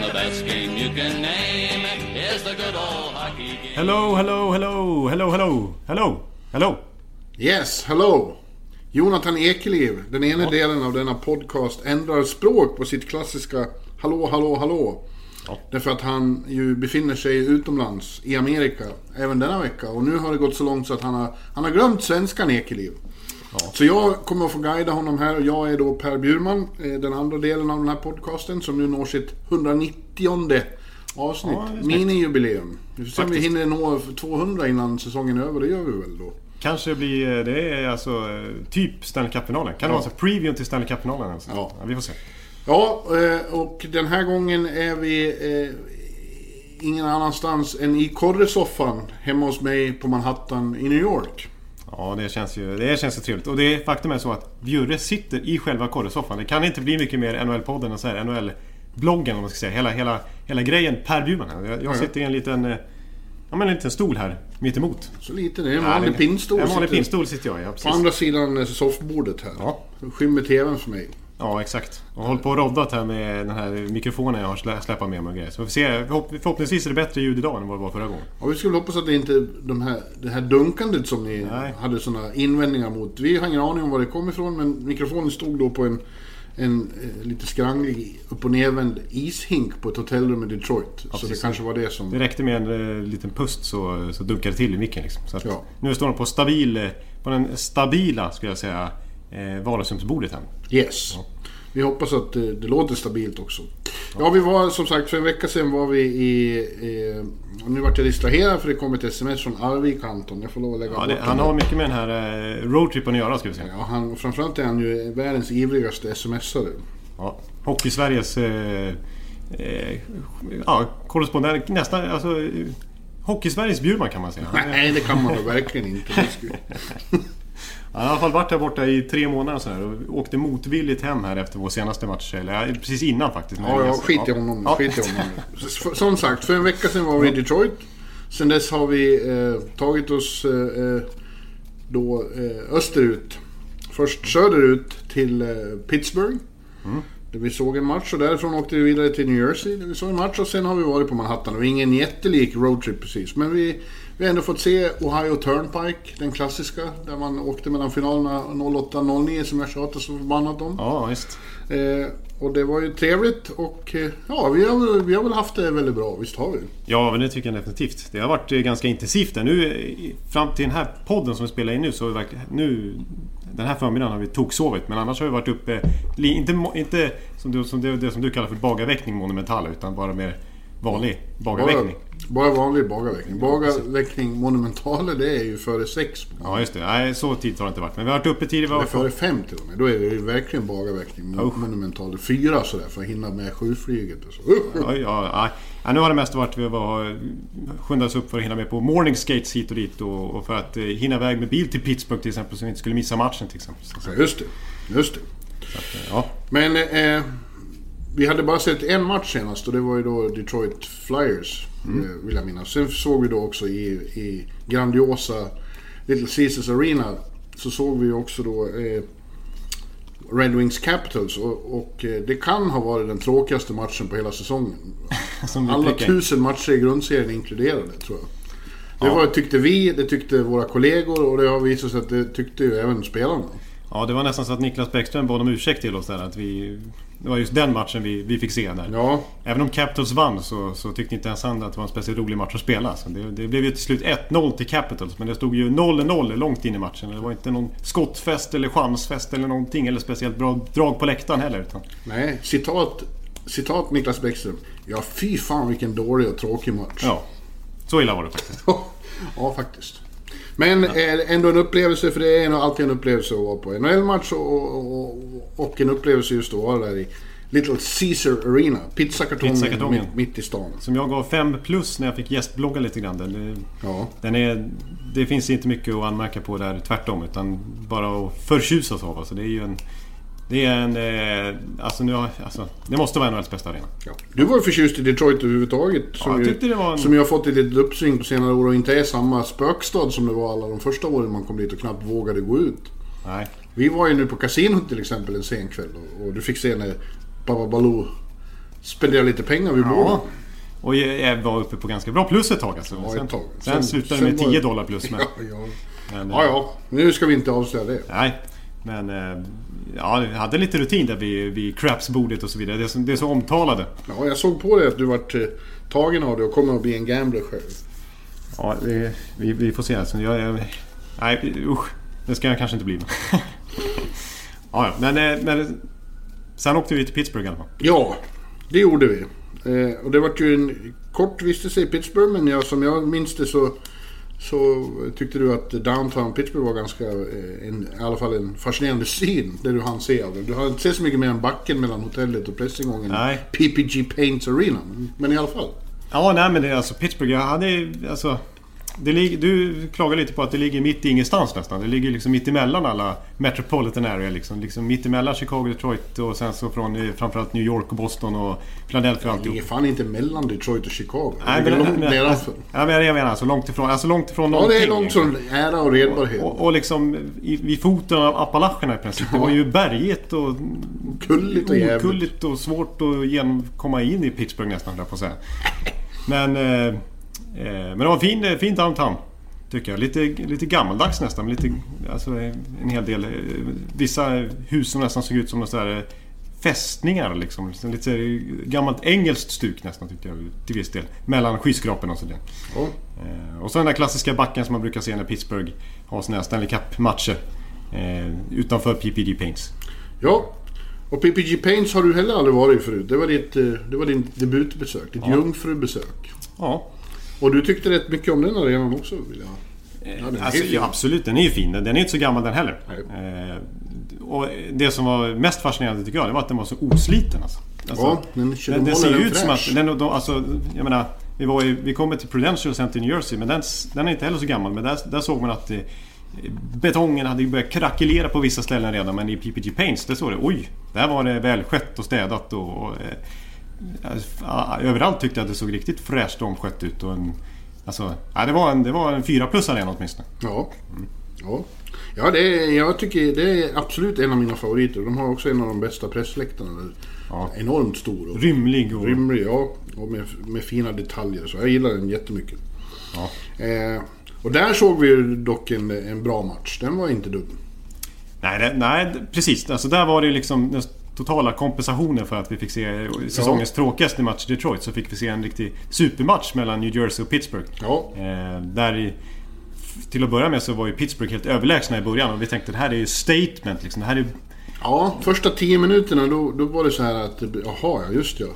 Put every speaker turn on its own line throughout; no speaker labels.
And the best game you can name is the good old hockey game.
Hello, hello, hello, hello, hello, hello, hello.
Yes, hello! Jonathan Ekeliv, den ena delen av denna podcast, ändrar språk på sitt klassiska Hallå, hallå, hallå. Därför att han ju befinner sig utomlands, i Amerika, även denna vecka. Och nu har det gått så långt så att han har, han har glömt svenskan Ekeliv. Så jag kommer att få guida honom här och jag är då Per Bjurman, eh, den andra delen av den här podcasten som nu når sitt 190 avsnitt.
Ja.
Minijubileum. Vi får se om vi hinner nå 200 innan säsongen är över, det gör vi väl då.
Kanske blir eh, det är alltså eh, typ Stanley Cup-finalen. Kan det vara så? Preview till Stanley Cup-finalen alltså.
Ja.
Vi får se.
Ja, och den här gången är vi ingen annanstans än i korresoffan hemma hos mig på Manhattan i New York.
Ja, det känns ju, det känns ju trevligt. Och det faktum är så att Bjurre sitter i själva korresoffan. Det kan inte bli mycket mer NHL-podden än så här. NHL-bloggen om man ska säga. Hela, hela, hela grejen Per Bjurman. Jag, jag sitter i en liten... eh, Ja men en liten stol här mitt emot.
Så lite, det en vanlig pinnstol.
En vanlig pinnstol sitter jag i, ja,
På andra sidan eh, soffbordet här.
Ja.
Skymmer TVn för mig.
Ja, exakt. Och håller på och roddat här med den här mikrofonen jag har slä- släpat med mig och grejer. Så vi får se. Förhopp- Förhoppningsvis är det bättre ljud idag än vad det var förra gången.
Och vi skulle hoppas att det inte de här, det här dunkandet som ni
Nej.
hade såna invändningar mot. Vi har ingen aning om var det kom ifrån men mikrofonen stod då på en, en eh, lite skranglig upp och nervänd ishink på ett hotellrum i Detroit. så
precis.
det kanske var det som...
Det räckte med en eh, liten pust så, så dunkade det till i micken liksom. Så att
Ja.
Nu står den på stabil... eh, På den stabila, skulle jag säga, eh, vardagsrumsbordet här.
Yes. Vi hoppas att det, det låter stabilt också. Ja, vi var som sagt för en vecka sedan var vi i... och nu vart jag distraherad för det kom ett sms från Arvik Anton. Jag får lov att lägga
Ja,
bort
det, han har mycket med den här eh, roadtrippen att göra, ska vi säga.
Ja, han, framförallt är han ju världens ivrigaste smsare.
Ja. Hockey-Sveriges... Eh, eh, ja, korrespondent. Nästan... Alltså, eh, Hockey-Sveriges Bjurman kan man säga.
Nej, det kan man verkligen inte.
Han har i alla fall varit här borta i tre månader och sådär. Och åkte motvilligt hem här efter vår senaste match. Eller precis innan faktiskt.
Ja, ja, skit i honom.
Ja.
Skit i honom. Som sagt, för en vecka sedan var vi i Detroit. Sen dess har vi eh, tagit oss eh, eh, då eh, österut. Först söderut till eh, Pittsburgh. Där vi såg en match och därifrån åkte vi vidare till New Jersey där vi såg en match och sen har vi varit på Manhattan. Det var ingen jättelik roadtrip precis. Men vi, vi har ändå fått se Ohio Turnpike, den klassiska. Där man åkte mellan finalerna 08-09 som jag tjatat så förbannat om.
Ja, visst.
Eh, och det var ju trevligt och eh, ja, vi har, vi har väl haft det väldigt bra, visst har vi?
Ja, men det tycker jag definitivt. Det har varit eh, ganska intensivt där. Nu, eh, fram till den här podden som vi spelar in nu, så har vi verkligen... Nu, den här förmiddagen har vi toksovit, men annars har vi varit uppe... Inte, inte som, du, som det, det som du kallar för bagarväckning monumental, utan bara mer vanlig
Bara,
bagarväckning.
bara vanlig bagarväckning. Bagarväckning monumentale, det är ju före sex.
Ja, just det. Nej, så tidigt har det inte varit. Men vi har varit uppe tidigt. Har
före fem till och med. Då är det ju verkligen bagarväckning.
Usch.
Monumentale. Fyra sådär för att hinna med sjuflyget och så.
Ja, ja, ja. nu har det mest varit vi var skyndades upp för att hinna med på morning skates hit och dit och, och för att eh, hinna iväg med bil till Pittsburgh till exempel så vi inte skulle missa matchen till exempel. Så,
Ja, Just det. Just det.
ja.
Men eh, vi hade bara sett en match senast och det var ju då Detroit Flyers. Eh, vill jag minnas. Sen såg vi då också i, i grandiosa Little Caesars Arena. Så såg vi också då eh, Red Wings Capitals. Och, och eh, det kan ha varit den tråkigaste matchen på hela säsongen. Alla tusen matcher i grundserien inkluderade tror jag. Det var, tyckte vi, det tyckte våra kollegor och det har visat sig att det tyckte ju även spelarna.
Ja, det var nästan så att Niklas Bäckström bad om ursäkt till oss där. Att vi, det var just den matchen vi, vi fick se där.
Ja,
Även om Capitals vann så, så tyckte inte ens han att det var en speciellt rolig match att spela. Så det, det blev ju till slut 1-0 till Capitals. Men det stod ju 0-0 långt in i matchen. Det var inte någon skottfest eller chansfest eller någonting. Eller speciellt bra drag på läktaren heller. Utan,
Nej, citat, citat Niklas Bäckström. Ja, fy fan vilken dålig och tråkig match.
ja, så illa var det faktiskt.
ja, faktiskt. Men eh, ändå en upplevelse, för det är alltid en upplevelse att vara på NHL-match och, och, och en upplevelse just att vara där i Little Caesar Arena. Pizzakartongen
Pizzakartongen.
mitt, mitt i stan.
Som jag gav 5 plus när jag fick gästblogga lite grann. Den,
Ja.
den är, det finns inte mycket att anmärka på där tvärtom. Utan bara att förtjusas av. Alltså, det är ju en... Det är en... Eh, alltså, nu, har- alltså, det måste vara NHLs bästa arena.
Ja. Du var ju förtjust i Detroit överhuvudtaget. Som,
jag
ju,
tyckte det var en-
som ju har fått ett litet uppsving på senare år och inte är samma spökstad som det var alla de första åren man kom dit och knappt vågade gå ut.
Nej.
Vi var ju nu på kasinot till exempel en sen kväll och, och du fick se när Baba Baloo spenderade lite pengar vid borden.
Ja. Och jag var uppe på ganska bra plus ett tag alltså.
Ja,
sen,
ett tag.
sen,
Sen-
slutade det med
var
10
det-
dollar plus. Men,
Ja, ja.
men, eh,
ja, ja. Nu ska vi inte avslöja det.
Nej. Men... Eh, ja, vi hade lite rutin där vid, vid crapsbordet och så vidare. Det som, det som omtalade.
Ja, jag såg på dig att du vart eh, tagen av det och kommer att bli en gambler själv.
Ja, vi, vi, vi får se. Alltså, jag, jag, nej, usch. Det ska jag kanske inte bli. ja, ja, men, eh, men... Sen åkte vi till Pittsburgh i alla fall.
Ja, det gjorde vi. Eh, och det vart ju en kort vistelse i Pittsburgh, men jag, som jag minns det så, så tyckte du att downtown Pittsburgh var ganska, eh, en, i alla fall en fascinerande syn, det du hann se av det. Du har inte sett så mycket mer än backen mellan hotellet och pressingången.
Nej.
PPG Paints Arena, men, men i alla fall.
Ja, nej men det är alltså Pittsburgh. Jag hade alltså... Det du klagar lite på att det ligger mitt i ingenstans nästan. Det ligger liksom mitt emellan alla Metropolitan Area liksom. liksom mitt emellan Chicago, Detroit och sen så från eh, framförallt New York och Boston och Philadelphia och
Det ligger fan inte mellan Detroit och Chicago.
Nej, men,
långt
men,
nedanför.
ja, men jag menar alltså långt ifrån, alltså långt ifrån
Ja, det är långt som ära och redbarhet.
och, och liksom i, vid foten av Appalacherna i princip. Det var ju berget och
Kulligt och jävligt.
okulligt och svårt att komma in i Pittsburgh nästan, jag på att säga. Men, eh, men det var en fin, fin downtown. Tycker jag. Lite, lite gammaldags nästan. Lite, alltså, en hel del. eh, Vissa hus som nästan såg ut som några eh, fästningar. Liksom. Lite gammalt engelskt stuk nästan tycker jag till viss del. Mellan skyskraporna och sådär.
Ja.
Eh, och så den där klassiska backen som man brukar se när Pittsburgh har sina Stanley Cup-matcher. Eh, utanför PPG Paints.
Ja. Och PPG Paints har du heller aldrig varit förut. Det var, ditt, eh, det var din debutbesök, ditt jungfrubesök.
Ja,
Och du tyckte rätt mycket om den arenan också vill jag. Ja, den
alltså, ja, absolut. Den är ju fin. Den är inte så gammal den heller. Eh, och det som var mest fascinerande tycker jag, det var att den var så osliten. Alltså. Alltså,
Ja, den,
den,
den
ser ju ut som att... Den, de, alltså, jag menar, vi, var ju, vi kommer till Prudential Center i New Jersey, men den, den är inte heller så gammal. Men där, där såg man att eh, betongen hade börjat krackelera på vissa ställen redan. Men i PPG Paints, där såg det oj, där var det välskött och städat. Och, och, eh, överallt tyckte jag att det såg riktigt fräscht och omskött ut. Och en, alltså, ja, det, var en, det var en fyra plus arena åtminstone.
Ja. Ja, ja det är, jag tycker det är absolut en av mina favoriter. De har också en av de bästa pressläktarna.
Ja.
Enormt stor och
Rymlig och...
rymlig. Ja, och med, med fina detaljer. Så jag gillar den jättemycket.
Ja.
Eh, och där såg vi ju dock en, en bra match. Den var inte dum.
Nej, det, nej, precis. Alltså där var det liksom totala kompensationen för att vi fick se säsongens tråkigaste match i Detroit. Så fick vi se en riktig supermatch mellan New Jersey och Pittsburgh.
Ja,
Eh, där i, till att börja med så var ju Pittsburgh helt överlägsna i början och vi tänkte det här är ju statement liksom. Det här är
ja första tio minuterna då, då var det så här att jaha, ja just ja.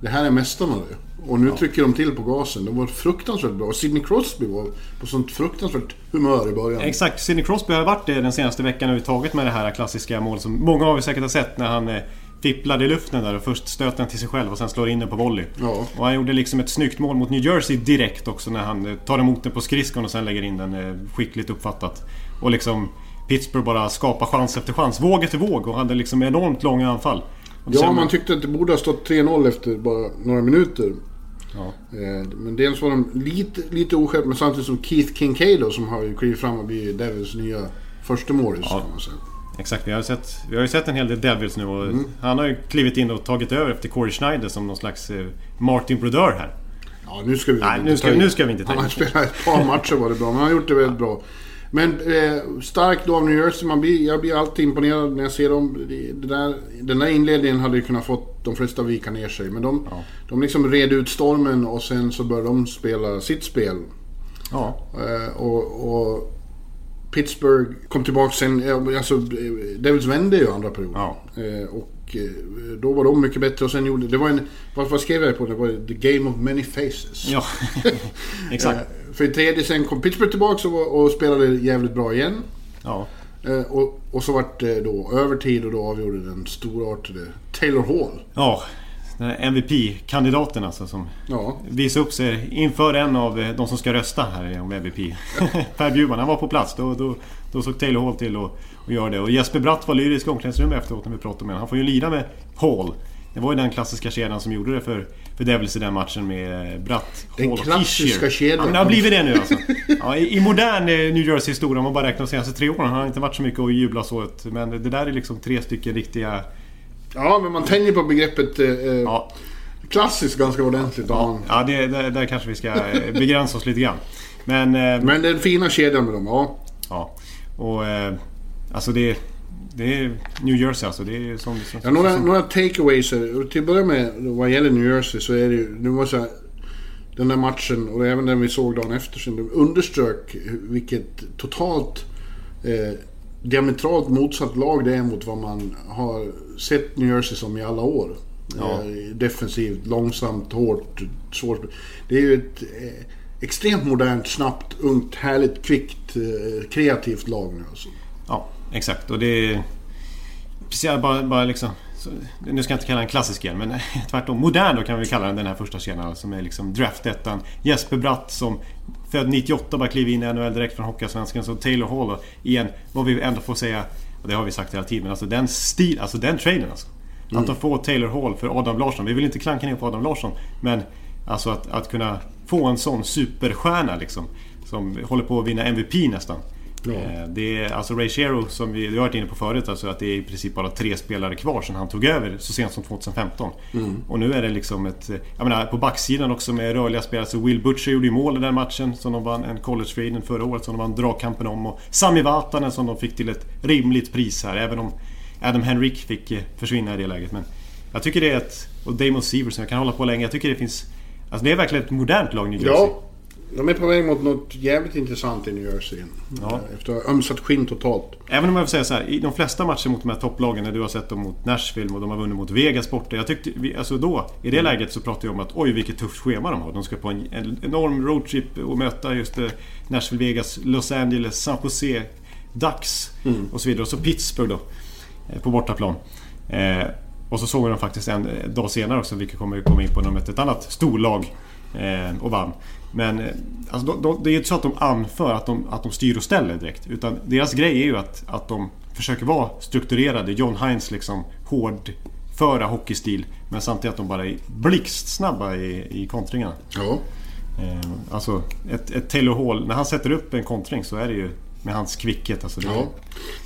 Det här är mästarna det. Och nu trycker de till på gasen. Det var fruktansvärt bra. Sidney Crosby var på sånt fruktansvärt humör i början.
Exakt, Sidney Crosby har varit det den senaste veckan överhuvudtaget med det här klassiska målet som många av er säkert har sett när han eh, fipplade i luften där och först stöter den till sig själv och sen slår in den på volley.
Ja.
Och han gjorde liksom ett snyggt mål mot New Jersey direkt också när han eh, tar emot den på skridskon och sen lägger in den eh, skickligt uppfattat. Och liksom Pittsburgh bara skapar chans efter chans, våg efter våg och hade liksom enormt långa anfall.
Ja, man tyckte att det borde ha stått 3-0 efter bara några minuter.
Ja.
Eh, Men dels var de lite, lite oskärpt, men samtidigt som Keith Kincaid då, som har ju klivit fram och blivit Devils nya första målis
Ja. Exakt, vi har, sett, vi har ju sett en hel del Devils nu och
Mm.
han har ju klivit in och tagit över efter Corey Schneider som någon slags eh, Martin Brodeur här.
Ja, nu ska vi
Nej,
inte
nu ska-
ta i.
nu ska vi inte ta
Han har spelat ett par matcher var det bra, men han har gjort det väldigt bra. Men eh, starkt då av New Jersey. Man blir, jag blir alltid imponerad när jag ser dem. Det, där, den där inledningen hade ju kunnat fått de flesta vika ner sig. Men de,
Ja.
de liksom red ut stormen och sen så började de spela sitt spel.
Ja,
Eh, och, och Pittsburgh kom tillbaka sen. eh, Alltså, eh, Devils vände ju andra perioden.
Ja.
Eh, och eh, då var de mycket bättre och sen gjorde... Det var en... Vad, vad skrev jag på? Det var the game of many faces.
ja. exakt.
Eh, för i tredje sen kom Pittsburgh tillbaka och, och spelade jävligt bra igen.
Ja.
Eh, och, och så vart det då övertid och då avgjorde den storartade Taylor Hall.
Ja, MVP-kandidaten alltså som
Ja,
visade upp sig inför en av de som ska rösta här om MVP. per Bjurman, han var på plats. Då, då, då såg Taylor Hall till att göra det. Och Jesper Bratt var lyrisk i omklädningsrummet efteråt när vi pratade med honom. Han får ju lida med Hall. Det var ju den klassiska kedjan som gjorde det för, för Devils i den matchen med eh, Bratt,
Den
Hall och
klassiska kedjan.
Ja, men det har blivit det nu alltså. Ja, i, I modern eh, New Jersey-historia, om man bara räknar de senaste tre åren, har inte varit så mycket att jublas åt. Men det där är liksom tre stycken riktiga...
ja men man tänjer på begreppet eh, eh,
Ja,
klassiskt ganska ordentligt. Ja.
ja det, där, där kanske vi ska begränsa oss lite grann. Men... eh,
Men den fina kedjan med dem, ja.
Ja. Och... Eh, alltså det... Det är New Jersey alltså. Det är som... som,
Ja, några,
som
några takeaways. Till att börja med, vad gäller New Jersey så är det ju... Det var så här, den där matchen och även den vi såg dagen efter sen, underströk vilket totalt eh, diametralt motsatt lag det är mot vad man har sett New Jersey som i alla år.
Ja.
Eh, defensivt, långsamt, hårt, svårt. Det är ju ett eh, extremt modernt, snabbt, ungt, härligt, kvickt, eh, kreativt lag nu alltså.
Ja, exakt. Och det är... Precis, bara, bara liksom... Så, nu ska jag inte kalla den klassisk igen, men tvärtom. Modern då kan vi kalla den, den här första kedjan som är liksom draftettan. Jesper Bratt som född 98 bara kliver in i NHL direkt från Hockeyallsvenskan. Så Taylor Hall då, igen, vad vi ändå får säga, och det har vi sagt hela tiden, men alltså den stil, alltså den traden alltså. Att de får Taylor Hall för Adam Larsson. Vi vill inte klanka ner på Adam Larsson, men alltså att, att kunna få en sån superstjärna liksom. Som håller på att vinna MVP nästan.
Ja.
Eh, Det är alltså Ray Shero som vi, har varit inne på förut, alltså att det är i princip bara tre spelare kvar sedan han tog över så sent som 2015. Och nu är det liksom ett... eh, Jag menar på backsidan också med rörliga spelare. Så Will Butcher gjorde ju mål i den matchen som de vann en college free förra året som de vann dragkampen om. Och Sami Vatanen som de fick till ett rimligt pris här. Även om Adam Henrik fick eh, försvinna i det läget. Men jag tycker det är ett... Och Damon Severson, jag kan hålla på länge. Jag tycker det finns... Alltså det är verkligen ett modernt lag New Jersey.
Ja, de är på väg mot något jävligt intressant i New Jersey.
Ja.
Efter att ha ömsat skinn totalt.
Även om jag får säga så här, i de flesta matcher mot de här topplagen, när du har sett dem mot Nashville och de har vunnit mot Vegas borta. Jag tyckte, vi, alltså då, i det läget så pratade jag om att oj vilket tufft schema de har. De ska på en, en enorm roadtrip och möta just eh, Nashville, Vegas, Los Angeles, San Jose, Ducks och så vidare. Och så Pittsburgh då, eh, på bortaplan. Eh, och så såg vi dem faktiskt en eh, dag senare också, vilket kommer komma in på, när de mötte ett annat storlag eh, och vann. Men eh, alltså, de, de, det är ju inte så att de anför att de, att de styr och ställer direkt. Utan deras grej är ju att, att de försöker vara strukturerade. John Hines liksom hårdföra hockeystil. Men samtidigt att de bara är blixtsnabba i, i kontringarna.
Ja.
Eh, alltså ett, ett Taylor Hall, när han sätter upp en kontring så är det ju med hans kvickhet. Alltså det,
ja.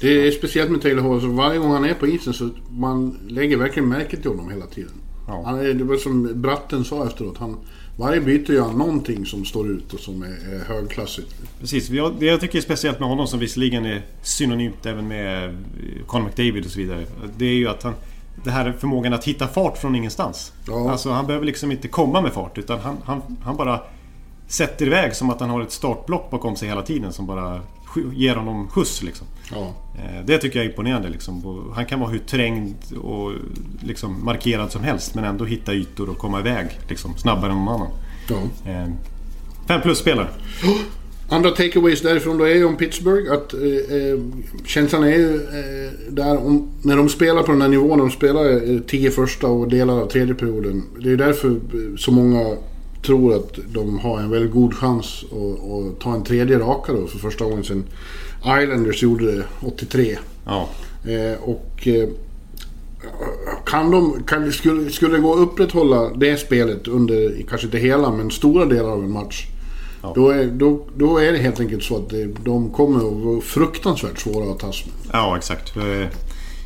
Det är speciellt med Taylor Hall. Så varje gång han är på isen så man lägger verkligen märke till honom hela tiden.
Ja.
Han är, det var som Bratten sa efteråt. Han, varje byte gör han någonting som står ut och som är, är högklassigt.
Precis. Det jag tycker är speciellt med honom som visserligen är synonymt även med eh, Conor McDavid och så vidare. Det är ju att han... Det här förmågan att hitta fart från ingenstans.
Ja.
Alltså han behöver liksom inte komma med fart utan han, han, han bara sätter iväg som att han har ett startblock bakom sig hela tiden som bara ger honom skjuts liksom.
Ja.
Eh, Det tycker jag är imponerande. Liksom. Han kan vara hur trängd och liksom markerad som helst men ändå hitta ytor och komma iväg liksom, snabbare än någon annan.
ja.
Eh, Fem plus-spelare.
Andra takeaways därifrån då är ju om Pittsburgh att eh, eh, känslan är ju eh, där om, när de spelar på den här nivån, de spelar eh, tio första och delar av tredje perioden. Det är därför så många tror att de har en väldigt god chans att, att ta en tredje raka då för första gången sedan Islanders gjorde det 83.
Ja.
Eh, och eh, kan de, kan, skulle, skulle det gå att upprätthålla det spelet under, kanske inte hela, men stora delar av en match.
Ja.
Då, är, då, då är det helt enkelt så att det, de kommer att vara fruktansvärt svåra att tas med.
ja, exakt.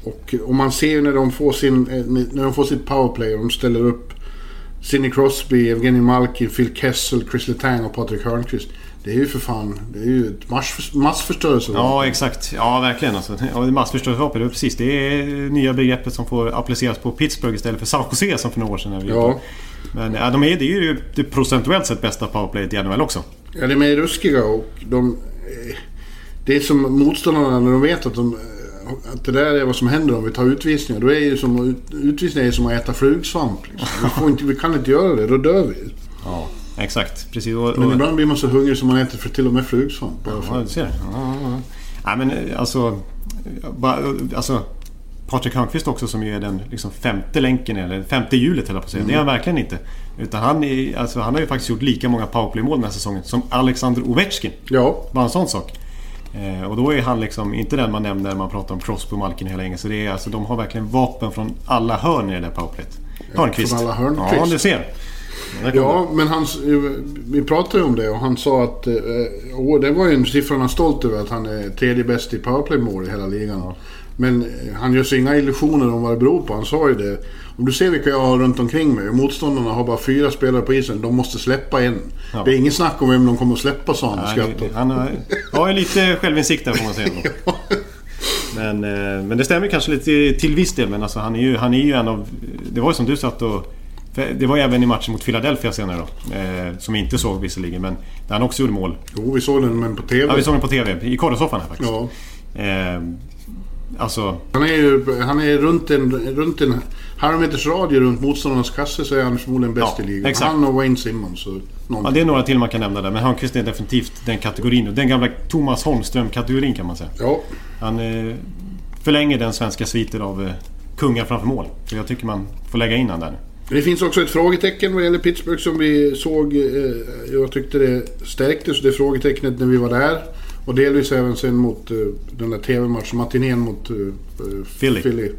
Och, och man ser ju när de får, sin, eh, när de får sitt powerplay och de ställer upp Sidney Crosby, Evgeny Malkin, Phil Kessel, Chris Letang och Patrik Hörnqvist. Det är ju för fan, det är ju ett mass, massförstörelse.
Ja, exakt. Ja, verkligen. Alltså. Ja, massförstörelsevapen. Det är precis. Det är nya begreppet som får appliceras på Pittsburgh istället för San Jose som för några år sedan. Vi
Ja.
Men ja, de är, det är ju det procentuellt sett bästa powerplayet i NHL också.
Ja, de är ruskiga och de... eh, Det är som motståndarna när de vet att, de, eh, att det där är vad som händer om vi tar utvisningar. Då är ju som, utvisningar är som att äta flugsvamp. Liksom. Vi, får inte, vi kan inte göra det, då dör vi.
Ja, exakt. Precis. Och,
Men ibland blir man så hungrig som man äter för till och med flugsvamp.
Ja, du ser. Ja, ja, ja. Nej, men eh, alltså... bara, alltså, Patrik Hörnqvist också som ju är den liksom, femte länken, eller femte hjulet höll jag på att säga. Det är han verkligen inte. Utan han, är, alltså, han har ju faktiskt gjort lika många powerplay-mål den här säsongen som Alexander Ovechkin.
Ja,
Bara en sån sak. Eh, och då är han liksom inte den man nämner när man pratar om Crosby och Malkin hela gänget. Så det är, alltså, de har verkligen vapen från alla hörn i det där powerplayet. Hörnqvist.
från alla hörn.
Ja, du ser.
Ja men han, vi pratade ju om det och han sa att... Eh, och det var ju en siffra han är stolt över att han är tredje bäst i powerplay-mål i hela ligan. Men han gör sig inga illusioner om vad det beror på. Han sa ju det. Om du ser vilka jag har runt omkring mig motståndarna har bara fyra spelare på isen. De måste släppa en.
Ja.
Det är ingen snack om vem de kommer att släppa sa han skrattade.
han har, har lite självinsikt där får man säga. Ändå. Men, eh, men det stämmer kanske lite till viss del. Men alltså, han, är ju, han är ju en av... Det var ju som du satt och... Det var ju även i matchen mot Philadelphia senare då. Eh, som vi inte såg visserligen, men där han också gjorde mål.
Jo, vi såg den men på TV.
Ja, vi såg den på TV. I korrespondsoffan här faktiskt.
Ja.
Eh, alltså...
Han är ju han är runt en, runt en halv meters radie runt motståndarnas kasse så är han förmodligen bäst
Ja,
i ligan.
exakt.
Han och Wayne Simmons. Och
Ja, det är några till man kan nämna där. Men Hörnqvist är definitivt den kategorin. Den gamla Thomas Holmström-kategorin kan man säga.
Ja,
Han eh, förlänger den svenska sviten av eh, kungar framför mål. Så jag tycker man får lägga in han där.
Det finns också ett frågetecken vad gäller Pittsburgh som vi såg. Eh, jag tyckte det stärktes det frågetecknet när vi var där. Och delvis även sen mot eh, den där TV-matchen, matinén mot eh, eh,
Philly.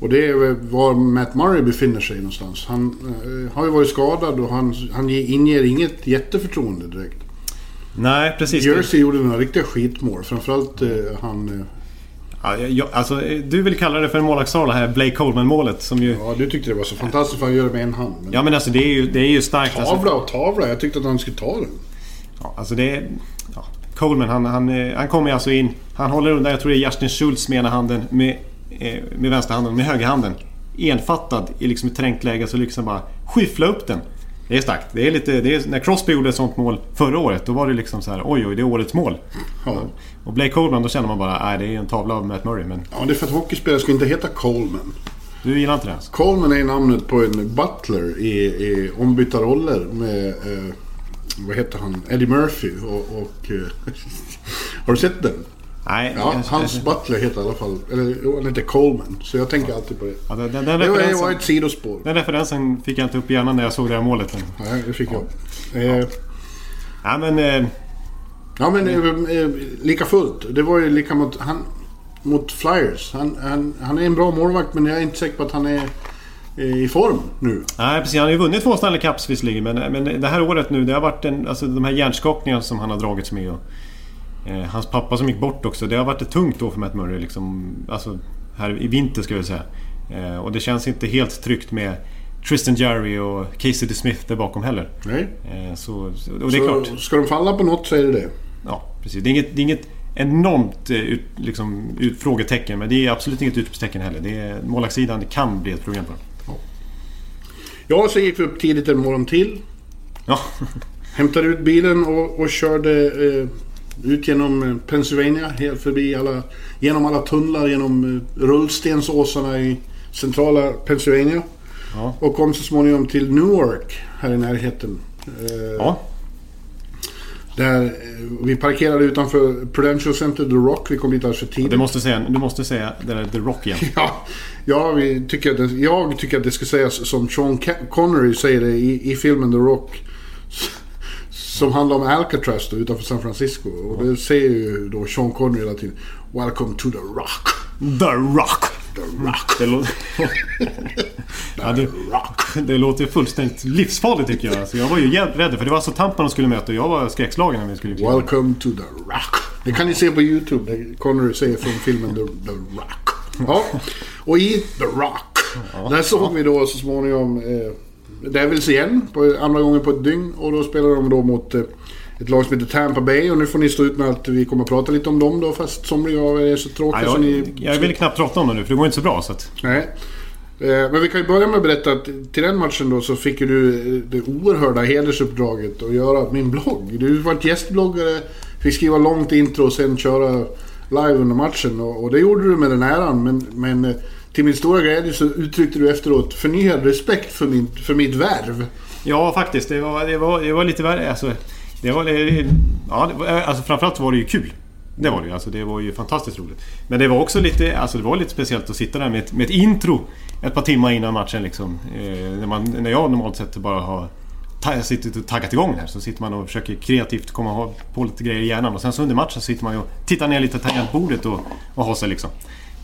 Och det är var Matt Murray befinner sig någonstans. Han eh, har ju varit skadad och han, han ge- inger inget jätteförtroende direkt.
Nej, precis.
Jersey gjorde några riktiga skitmål. Framförallt han...
Ja, jag, alltså, du vill kalla det för en målvaktstavla här, Blake Coleman-målet. Som ju...
ja, du tyckte det var så fantastiskt för han gör det med en hand. Men
Ja men alltså det är ju, det är ju starkt. Alltså,
Tavla och tavla. Jag tyckte att han skulle ta den.
ja, alltså det är... Coleman han, han, eh, han kommer alltså in. Han håller undan, jag tror det är Justin Schultz med ena handen. Med, eh, med vänsterhanden, med högerhanden. Enfattad i liksom ett trängt läge så liksom bara skyffla upp den. Det är starkt. Det är lite, det är, när Crosby gjorde ett sånt mål förra året då var det liksom så här: oj oj det är årets mål.
Ja.
Och Blake Coleman då känner man bara nej det är en tavla av Matt Murray. Men
ja, det är för att hockeyspelare ska inte heta Coleman.
du gillar inte det alltså?
Coleman är namnet på en butler i, i ombytta roller med... Eh, vad heter han? Eddie Murphy och... och eh, har du sett den?
Nej.
Ja,
jag-
hans butler heter i alla fall... Eller han heter Coleman. Så jag tänker alltid på det.
ja, den, den, den,
Det var, det var ett sidospår.
den referensen fick jag inte upp i hjärnan när jag såg det här målet.
Nej, det fick jag. Eh,
ja, men eh,
Ja men eh, eh, lika fullt. Det var ju lika mot, han, mot Flyers. Han, han, han är en bra målvakt men jag är inte säker på att han är i form nu.
Nej precis, han har ju vunnit två Stanley Cups visserligen men, men det här året nu det har varit en, alltså de här hjärnskakningarna som han har dragits med. Och, eh, hans pappa som gick bort också. Det har varit ett tungt år för Matt Murray liksom, alltså, här i vinter ska vi säga. Eh, och det känns inte helt tryggt med Tristan Jarry och Casey DeSmith där bakom heller.
Nej.
Eh, så, och det är
så
klart.
ska de falla på något så är det det.
Ja, precis. Det är inget, det är inget enormt eh, ut, liksom, ut, frågetecken men det är absolut inget utropstecken heller. Målvaktssidan det kan bli ett problem för dem.
Ja, så gick vi upp tidigt en morgon till.
Ja,
Hämtade ut bilen och, och körde eh, ut genom eh, Pennsylvania. Helt förbi alla, genom alla tunnlar, genom eh, rullstensåsarna i centrala Pennsylvania.
Ja.
Och kom så småningom till Newark här i närheten. Eh,
ja.
Där eh, vi parkerade utanför Prudential Center, The Rock. Vi kom dit alldeles för tidigt.
Du måste säga, du måste säga det där The Rock igen.
Ja, ja vi tycker att det, jag tycker att det ska sägas som Sean Connery säger det i, i filmen The Rock. Som handlar om Alcatraz då, utanför San Francisco. Och det säger ju då Sean Connery hela tiden. Welcome to the Rock.
The Rock!
The Rock.
Det, lå- ja, det, det låter fullständigt livsfarligt tycker jag. Alltså, jag var ju jävligt rädd för det var alltså Tampa de skulle möta och jag var skräckslagen när vi skulle kliva.
Welcome to the Rock. Det kan ni se på YouTube. Det Connery säger från filmen The, the Rock. Ja, och i The Rock. Där såg vi då så småningom eh, Devils igen. På, andra gången på ett dygn. Och då spelar de då mot eh, ett lag som heter Tampa Bay. Och nu får ni stå ut med att vi kommer att prata lite om dem då. Fast somliga av er är så
Ja,
tråkiga så
jag,
ni...
jag vill knappt prata om det nu för det går inte så bra. Så att,
Nej. Eh, Men vi kan ju börja med att berätta att till den matchen då så fick ju du eh, det oerhörda hedersuppdraget att göra min blogg. Du var gästbloggare, fick skriva långt intro och sen köra live under matchen. Och, och det gjorde du med den äran. Men, men eh, till min stora glädje så uttryckte du efteråt förnyad respekt för, min, för mitt värv.
ja faktiskt, det var, det var, det var lite värre. Alltså, det var, det, ja, det var, eh, alltså, framförallt var det ju kul. Det var det ju. Alltså, det var ju fantastiskt roligt. Men det var också lite, alltså, det var lite speciellt att sitta där med ett, med ett intro ett par timmar innan matchen. Liksom. Eh, när, man, när jag normalt sett bara har suttit och taggat igång här så sitter man och försöker kreativt komma på lite grejer i hjärnan. Och sen så under matchen sitter man ju och tittar ner lite tangentbordet och, och har sig liksom.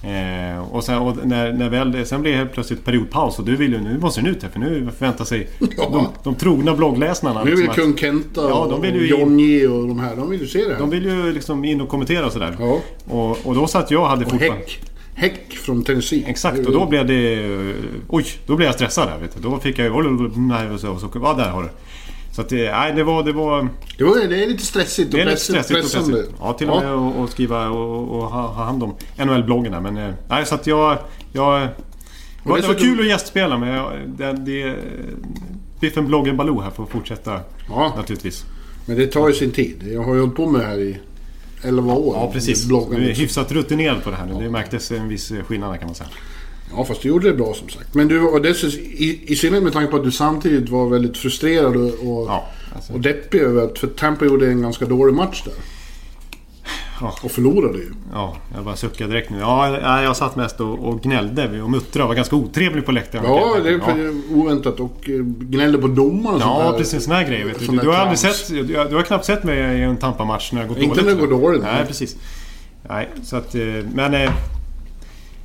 Eh, och sen, och när, när väl, sen blir det plötsligt periodpaus och du vill ju, nu måste den ut här för nu förväntar sig
Ja.
de, de trogna bloggläsarna.
Nu vill
liksom
kung Kenta
Ja, de vill ju
och Jonny och de här. De vill ju se det här.
de vill ju liksom in och kommentera och sådär.
Ja.
Och, och då satt jag och hade
Och
fortfarande...
Häck. Häck från Tennessee.
Exakt, och då blev det... Oj, då blev jag stressad där vet du. Då fick jag ju... Och så, och så, ja, där har du. Så att det, nej, det var... Det var
Det, var, det är lite stressigt och
det är lite stressigt och
pressande.
Ja, till och med att att skriva och, och ha, ha hand om NHL-bloggen. Men eh, nej, så att jag... jag det var, det var kul att gästspela men jag, det, det, Biffen bloggen Baloo här får fortsätta
Ja,
naturligtvis.
men det tar ju sin tid. Jag har ju hållit på med det här i 11 år.
Ja, precis.
Bloggen.
Du är hyfsat rutinerad på det här nu. Det märktes en viss skillnad kan man säga.
Ja, fast du gjorde det bra som sagt. Men du var dessutom, i, i synnerhet med tanke på att du samtidigt var väldigt frustrerad och, och,
Ja, alltså.
och deppig över att för Tampa gjorde en ganska dålig match där.
Ja.
Och förlorade ju.
Ja, jag bara suckade direkt nu. Ja, jag satt mest och, och gnällde och muttrade och var ganska otrevlig på läktaren.
Ja, det är
ja.
oväntat. Och eh, gnällde på domaren
Ja,
där.
precis. Såna här grejer. Vet du. Du, har aldrig sett, du, har- du har knappt sett mig i en Tampa-match när det har gått
Inte
dåligt.
när det går dåligt,
Nej, precis. Nej, så att... eh, Men...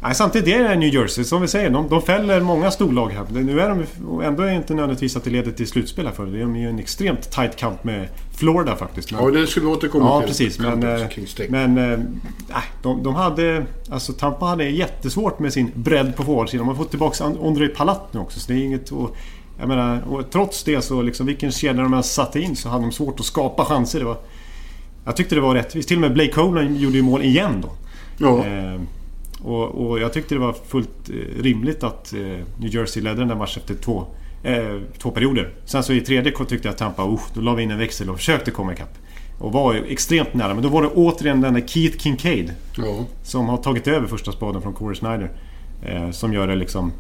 Nej, samtidigt är det New Jersey, som vi säger. De, de fäller många storlag här. Nu är de och ändå är det inte nödvändigtvis att det leder till slutspel här för det. De är ju en extremt tight kamp med Florida faktiskt. Men-
Ja, det skulle vi återkomma
Ja,
till.
precis. Men,
Steak.
men nej, de, de hade... Alltså Tampa hade jättesvårt med sin bredd på forwardsidan. De har fått tillbaka And- Andrei Palat nu också. Så det är inget... Och, jag menar, och trots det så liksom vilken kedja de än satte in så hade de svårt att skapa chanser. Det var, jag tyckte det var rättvist. Till och med Blake Coleman gjorde ju mål igen då.
Ja,
Eh, och, och jag tyckte det var fullt eh, rimligt att eh, New Jersey ledde den där matchen efter två, eh, två perioder. Sen så i tredje tyckte jag att Tampa, uh, då la vi in en växel och försökte komma ikapp. Och var ju extremt nära. Men då var det återigen den där Keith Kincaid
ja.
som har tagit över första spaden från Corey Snyder. Eh, som gör det liksom...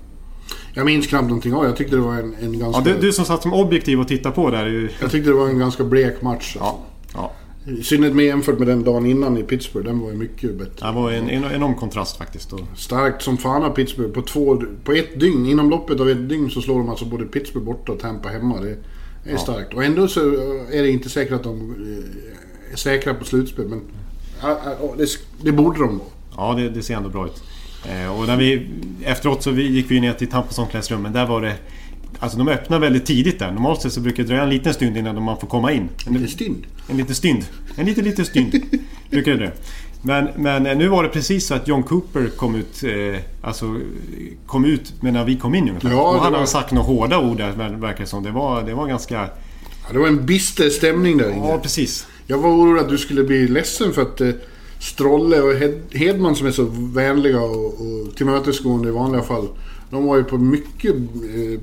Jag minns knappt någonting av. Jag tyckte det var en, en
Ja,
ganska...
du, du som satt som objektiv och tittade på där.
Jag tyckte det var en ganska blek match.
Ja, ja.
I synnerhet med jämfört med den dagen innan i Pittsburgh. Den var ju mycket bättre.
Det var en, en enorm kontrast faktiskt. Och,
Starkt som fan av Pittsburgh. På, två, på ett dygn, inom loppet av ett dygn så slår de alltså både Pittsburgh borta och Tampa hemma. Det är starkt. Och ändå så är det inte säkert att de eh, är säkra på slutspel. Men ja, ja, det, det borde de vara.
Ja, det, det ser ändå bra ut. Eh, och när vi, efteråt så gick vi ner till Tampas omklädningsrum, men där var det... Alltså de öppnar väldigt tidigt där. Normalt sett så brukar det dröja en liten stund innan man får komma in.
En liten stund.
En liten stund. En liten, liten stund. brukar det dröja. Men, men eh, nu var det precis så att John Cooper kom ut... Eh, alltså kom ut när vi kom in ungefär.
Ja,
och hade
var-
han sagt några hårda ord där ver- verkar det som. Det var, det var ganska...
Ja, det var en bister stämning där inne.
Ja, precis.
Jag var orolig att du skulle bli ledsen för att eh, Strolle och Hed Hedman som är så vänliga och, och tillmötesgående i vanliga fall. De var ju på mycket eh,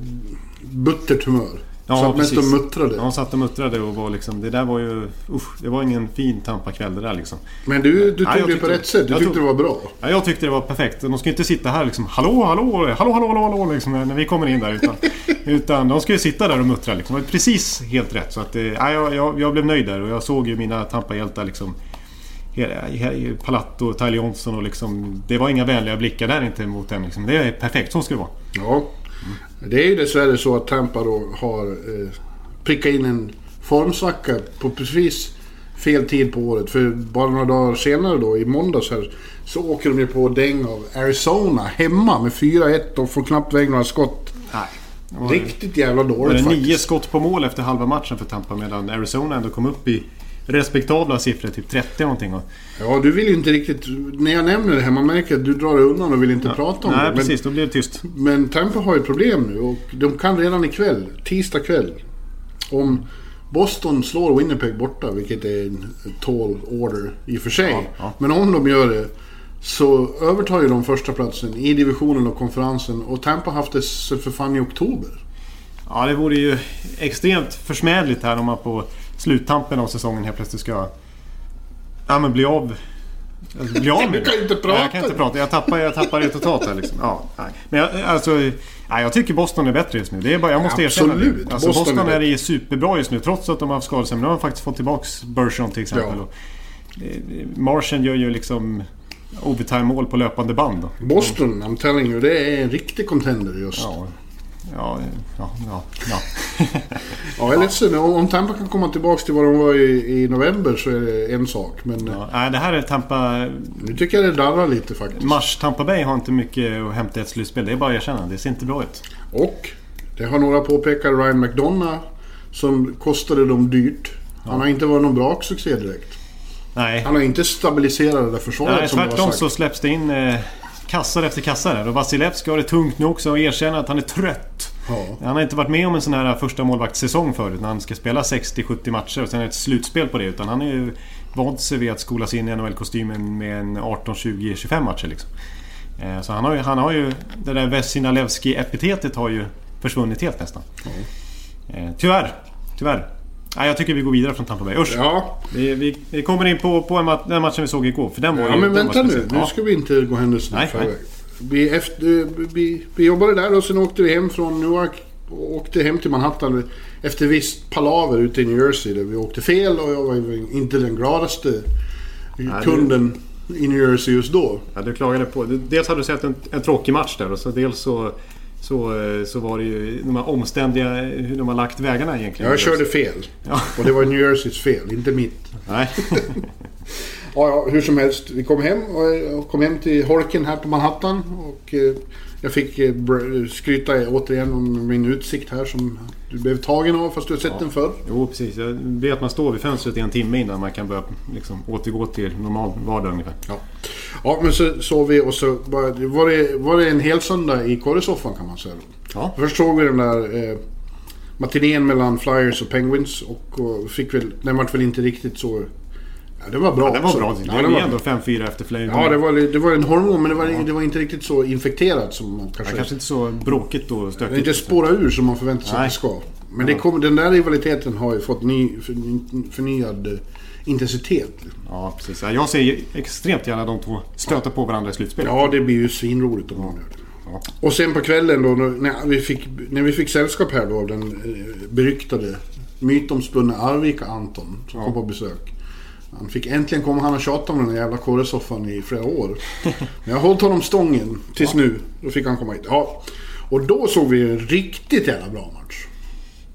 buttert humör.
Ja,
så att mest
precis.
de muttrade.
De satt och muttrade och var liksom... Det där var ju... Usch, det var ingen fin Tampa-kväll det där liksom.
Men du, du
Ja,
tog det på rätt sätt. Du tyckte
tog-
det var bra.
Ja, jag tyckte det var perfekt. De ska inte sitta här liksom Hallå, hallå, hallå, hallå, hallå, hallå liksom, när vi kommer in där. Utan, utan de ska ju sitta där och muttra liksom. Det var precis helt rätt. Så att, eh, ja, jag, jag, jag blev nöjd där och jag såg ju mina Tampa-hjältar liksom. Palatto, Tyler Johnson och liksom... Det var inga vänliga blickar där inte mot den liksom. Det är perfekt, så ska det vara.
Ja. Det är ju dessvärre så att Tampa då har eh, prickat in en formsvacka på precis fel tid på året. För bara några dagar senare då, i måndags här, så åker de ju på däng av Arizona hemma med 4-1 och får knappt väg några skott.
Nej. Var,
Riktigt jävla
var
dåligt
det
faktiskt.
nio skott på mål efter halva matchen för Tampa medan Arizona ändå kom upp i respektabla siffror, typ 30 någonting.
Ja, du vill ju inte riktigt... När jag nämner det här, man märker att du drar dig undan och vill inte prata om
nej,
det. Men,
precis. Då blir det tyst.
men Tampa har ju problem nu och de kan redan ikväll, tisdag kväll. Om Boston slår Winnipeg borta, vilket är en tall order i och för sig.
Ja, ja.
Men om de gör det så övertar ju de första platsen i divisionen och konferensen. Och Tampa har haft det för fan i oktober.
Ja, det vore ju extremt försmädligt här om man på sluttampen av säsongen helt plötsligt ska... Ja, men bli av... alltså, Bli av med
Du kan inte prata.
Nej, jag kan inte prata. Jag tappar, jag tappar det totalt här liksom. Ja, nej. Men jag, alltså... Nej, jag tycker Boston är bättre just nu. Det är bara, jag måste erkänna
Absolut.
det. Alltså,
Boston
Boston,
är
är, superbra just nu trots att de har haft skador. Men nu har de faktiskt fått tillbaks Bergeron till exempel.
Ja.
Eh, Martian gör ju liksom overtime-mål på löpande band.
Boston, I'm telling you, det är en riktig contender just.
Ja, ja, ja, ja. ja.
Ja, jag är ledsen. Om om Tampa kan komma tillbaka till vad de var i, i november så är det en sak. Men
ja. Nej, det här är Tampa...
nu tycker jag det darrar lite faktiskt.
Mars Tampa Bay har inte mycket att hämta i ett slutspel. Det är bara att erkänna. Det ser inte bra ut.
Och det har några påpekat. Ryan McDonough som kostade dem dyrt. Han har inte varit någon bra succé direkt.
Nej,
Han har inte stabiliserat det där försvaret
Nej
som
tvärtom så släpps det in eh, kassar efter kassar där. Och Vasilevski har det tungt nu också och erkänner att han är trött.
Ja.
Han har inte varit med om en sån här första målvaktssäsong förut när han ska spela 60-70 matcher och sen är det ett slutspel på det. Utan han är ju vant sig vid att skolas in i NHL-kostymen med en 18, 20, 25 matcher liksom. Eh, Så han har ju, han har ju det där Vesinalevski-epitetet har ju försvunnit helt nästan. Eh, Tyvärr. Tyvärr. Nej, jag tycker vi går vidare från Tampa Bay. Usch!
Ja,
Vi, vi, vi kommer in på, på en den matchen vi såg igår. För den var
ja
ju,
men
den var
vänta nu. Nu
Ja.
ska vi inte gå händelserna i
Nej,
förväg. Vi, efter, vi, vi jobbade där och sen åkte vi hem från Newark. Och åkte hem till Manhattan efter visst palaver ute i New Jersey. Där vi åkte fel och jag var inte den gladaste
det-
kunden i New Jersey just då.
Ja, du klagade på... Dels hade du sett en, en tråkig match där och så dels så, så, eh, så var det ju de här omständiga... Hur de har lagt vägarna egentligen.
Jag körde fel.
Ja.
Och det var New Jerseys fel, inte mitt.
Nej.
Ja, ja, hur som helst. Vi kom hem och kom hem till Horken här på Manhattan. Och eh, jag fick eh, skryta återigen om min utsikt här som du blev tagen av fast du har sett den förr.
Jo, precis. Jag vet att man står vid fönstret i en timme innan man kan börja liksom, återgå till normal vardag ungefär.
Ja. ja, men så sov vi och så var, det, var det en hel söndag i korresoffan kan man säga.
Ja.
Först såg vi den där eh, matinén mellan Flyers och Penguins och, och fick väl, den var väl inte riktigt så... Ja, det var bra
Ja, det var
också.
bra. Det
Ja, det var
ändå 5-4 efter flera
Ja, det var, det var en hormon men det var, det var inte riktigt så infekterat som man kanske...
Ja, kanske inte så bråkigt och
Det är
stökigt.
inte spåra ur som man förväntar sig
Nej.
att det ska. Men det kommer, den där rivaliteten har ju fått ny, för, förnyad eh, intensitet.
Ja, precis. Ja, Jag ser ju extremt gärna de två stöta på varandra i slutspelet.
Ja, det blir ju svinroligt om man gör det.
Ja.
Och sen på kvällen då när vi fick, när vi fick sällskap här då av den eh, beryktade mytomspunne Arvika Anton som kom på besök. Han fick äntligen komma. Han har tjatat om den där jävla korresoffan i flera år. Men jag har hållit honom stången tills nu. Då fick han komma hit. Ja. Och då såg vi en riktigt jävla bra match.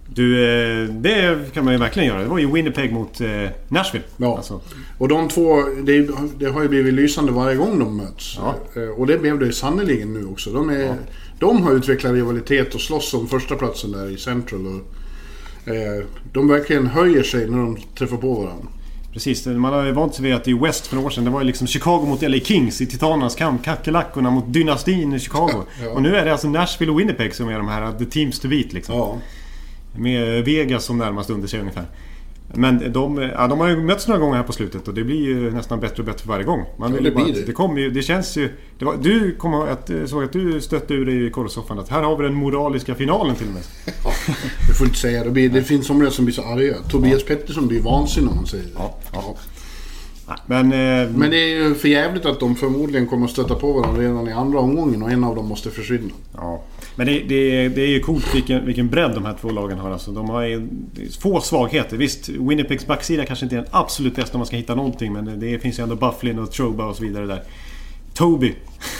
Du, eh, det kan man ju verkligen göra. Det var ju Winnipeg mot eh, Nashville.
Ja.
Alltså,
Och de två, det, det har ju blivit lysande varje gång de möts.
Ja.
Eh, Och det blev det sannerligen nu också. De, är, de har utvecklat rivalitet och slåss om första platsen där i Central. Och, eh, de verkligen höjer sig när de träffar på varandra.
Precis, man har ju vant sig vid att i West för några år sedan, det var ju liksom Chicago mot LA Kings i Titanernas kamp. Kackerlackorna mot dynastin i Chicago.
Ja.
Och nu är det alltså Nashville och Winnipeg som är de här the teams to beat liksom.
Ja.
Med Vegas som närmast under sig ungefär. Men de, ja, de har ju mötts några gånger här på slutet och det blir ju nästan bättre och bättre för varje gång. Man
Ja, det
bara
det.
det kommer ju, det känns ju... Det var, du ihåg att, eh, såg att du stötte ur dig i korvsoffan att här har vi den moraliska finalen till och med.
Du får inte säga det. Blir, det finns somliga som blir så arga. Tobias Pettersson blir vansinnig om man säger det.
Ja, ja. Men, eh,
Men det är ju för jävligt att de förmodligen kommer att stöta på varandra redan i andra omgången och en av dem måste försvinna.
Ja. Men det, det, det är ju coolt vilken, vilken bredd de här två lagen har. Alltså, de har ju få svagheter. Visst, Winnipegs backsida kanske inte är den absolut bästa om man ska hitta någonting. Men det finns ju ändå Bufflin och Troba och så vidare där. Toby.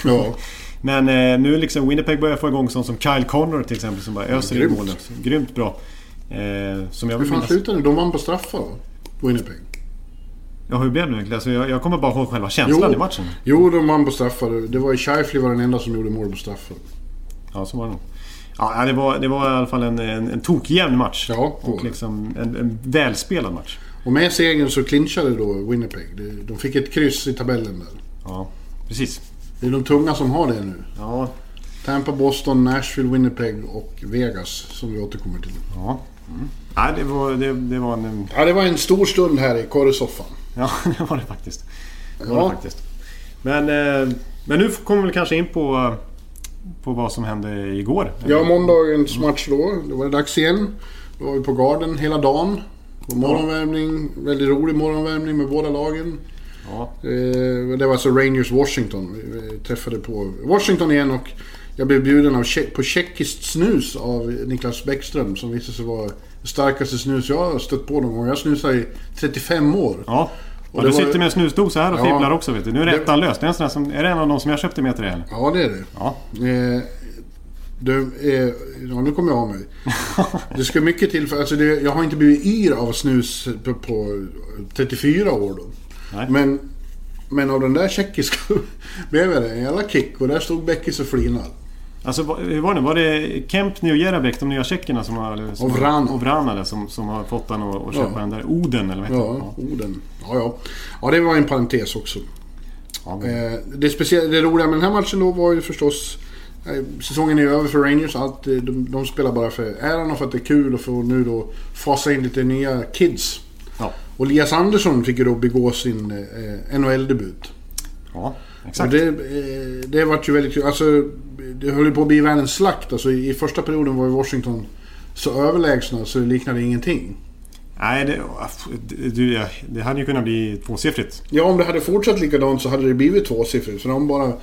Ja.
Men eh, nu liksom Winnipeg börjar få igång sånt som Kyle Connor till exempel som bara öser in målen. Grymt bra. Eh, som jag
Hur fan slutade det? De vann på straffar? Winnipeg.
Ja, hur blev det egentligen? Alltså, jag, jag kommer bara ihåg själva känslan i matchen.
Jo, de vann på straffar. Det var ju Scheifly var den enda som gjorde mål på straffar.
Ja, så var det nog. Ja, det var, det var i alla fall en, en, en tokjämn match.
Ja,
och liksom en, en välspelad match.
Och med segern så clinchade då Winnipeg. De- fick ett kryss i tabellen där.
Ja, precis.
Det är de tunga som har det nu.
Ja,
Tampa, Boston, Nashville, Winnipeg och Vegas som vi återkommer till.
ja. Mm. Ja, det var, det, det var en...
Ja, det var en stor stund här i korresoffan.
Ja, det var det faktiskt. Det var
Ja.
det faktiskt. Men, eh, men nu kommer vi kanske in på, på vad som hände igår.
Ja, måndagens match då. Då var det dags igen. Då var vi på Garden hela dagen. Och morgonvärmning. Väldigt rolig morgonvärmning med båda lagen.
Ja,
Eh, det var alltså Rangers Washington. Vi träffade på Washington igen och jag blev bjuden av, på tjeckiskt snus av Niklas Bäckström som visade sig vara det starkaste snus jag har stött på någon gång. Jag snusar i 35 år.
ja. Ja, du sitter med en snusdosa här och
Ja.
fibblar också vet du. Nu är
Det-
ettan lös. Det är, en sån här som, är det en av de som jag köpte med till dig eller?
Ja, det är det.
Ja.
Eh, det eh, ja, nu kommer jag av mig. Det ska mycket till för... Alltså det, jag har inte blivit yr av snus på, på 34 år då.
Nej.
Men, men av den där tjeckiska blev det en jävla kick och där stod Beckis och flinade.
Alltså hur var det? Var det Kempny och Jerabek, de nya tjeckerna som har... Som
Och Vrana.
Och Vrana som, som har fått han att, att köpa
Ja.
den där Oden eller vad heter
Ja, orden. Ja, ja. Ja, det var en parentes också.
Ja, men-
Eh, det, speciella, det roliga med den här matchen då var ju förstås... eh, Säsongen är över för Rangers. Allt, eh, de, de spelar bara för äran och för att det är kul och få nu då fasa in lite nya kids.
ja.
Och Elias Andersson fick ju då begå sin eh, NHL-debut.
ja, exakt.
det, eh, det vart ju väldigt kul. Alltså, det höll ju på att bli världens slakt. Alltså, I första perioden var ju Washington så överlägsna så det liknade ingenting.
Nej, det, du, ja, det hade ju kunnat bli tvåsiffrigt.
Ja, om det hade fortsatt likadant så hade det blivit tvåsiffrigt. För de bara,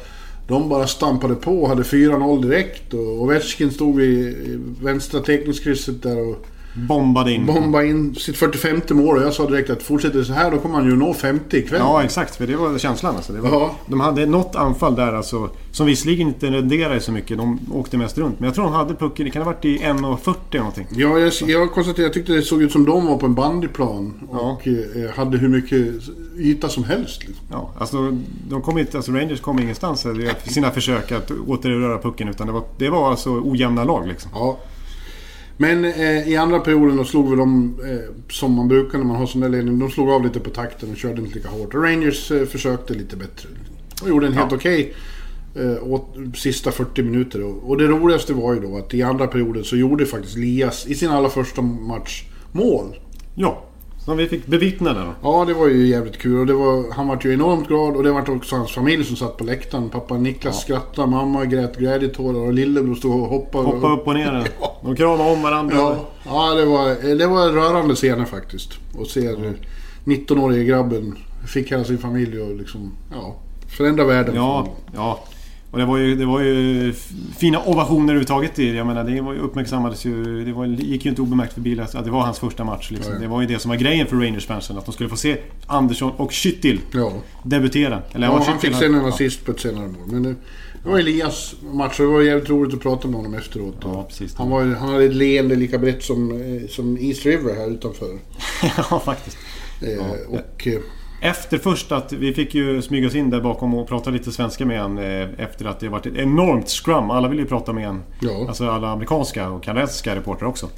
de bara stampade på och hade 4-0 direkt. Och Ovechkin stod vid i vänstra teckningskrysset där och
Bombade in.
bombade in sitt 45 mål. Och jag sa direkt att fortsätter det så här då kommer han ju nå 50 ikväll.
Ja, exakt. För det var känslan. Alltså. Det var,
Ja.
De hade något anfall där alltså, som visserligen inte renderade så mycket. De åkte mest runt. Men jag tror de hade pucken, det kan ha varit i 1.40 eller någonting.
Ja, jag, jag konstaterar, jag tyckte det såg ut som de var på en bandyplan.
Ja.
Och eh, hade hur mycket yta som helst. Liksom.
Ja, alltså, de kom inte, alltså Rangers kom ingenstans i sina försök att återröra pucken. Utan det var, det var alltså ojämna lag liksom.
Ja. Men eh, i andra perioden då slog vi dem eh, som man brukar när man har sån där ledning. De slog av lite på takten och körde inte lika hårt. Rangers eh, försökte lite bättre. Och gjorde en helt
Ja.
okej eh, åt sista 40 minuter. Och, och det roligaste var ju då att i andra perioden så gjorde faktiskt Lias i sin allra första match mål.
Ja, som vi fick bevittna där då.
Ja, det var ju jävligt kul. Och det var, han var ju enormt glad och det var också hans familj som satt på läktaren. Pappa Niklas skrattade, mamma grät glädjetårar och lillebror stod och hoppade.
Hoppa upp och ner där. De kramade om varandra.
Ja, ja det, var, det var rörande scener faktiskt. Och se mm. 19-årige grabben fick hela sin familj och liksom, ja, förändra världen.
Ja, ja. Och det var ju, det var ju fina ovationer överhuvudtaget. Jag menar, det var ju, uppmärksammades ju... Det var, gick ju inte obemärkt förbi att det var hans första match. Liksom.
Ja, ja.
Det var ju det som var grejen för Rangers-fansen. Att de skulle få se Andersson och Schüttil
Ja.
debutera. Eller,
Ja, han fick sen en assist på ett senare mål. Men det, det var Elias match och det var jävligt roligt att prata med honom efteråt.
Ja, precis.
Han, var, han hade ett leende lika brett som, eh, som East River här utanför.
ja, faktiskt.
Eh, och, eh,
Efter först att vi fick ju smyga oss in där bakom och prata lite svenska med han eh, efter att det varit ett enormt scrum. Alla ville ju prata med han.
Ja.
Alltså alla amerikanska och kanadensiska reportrar också.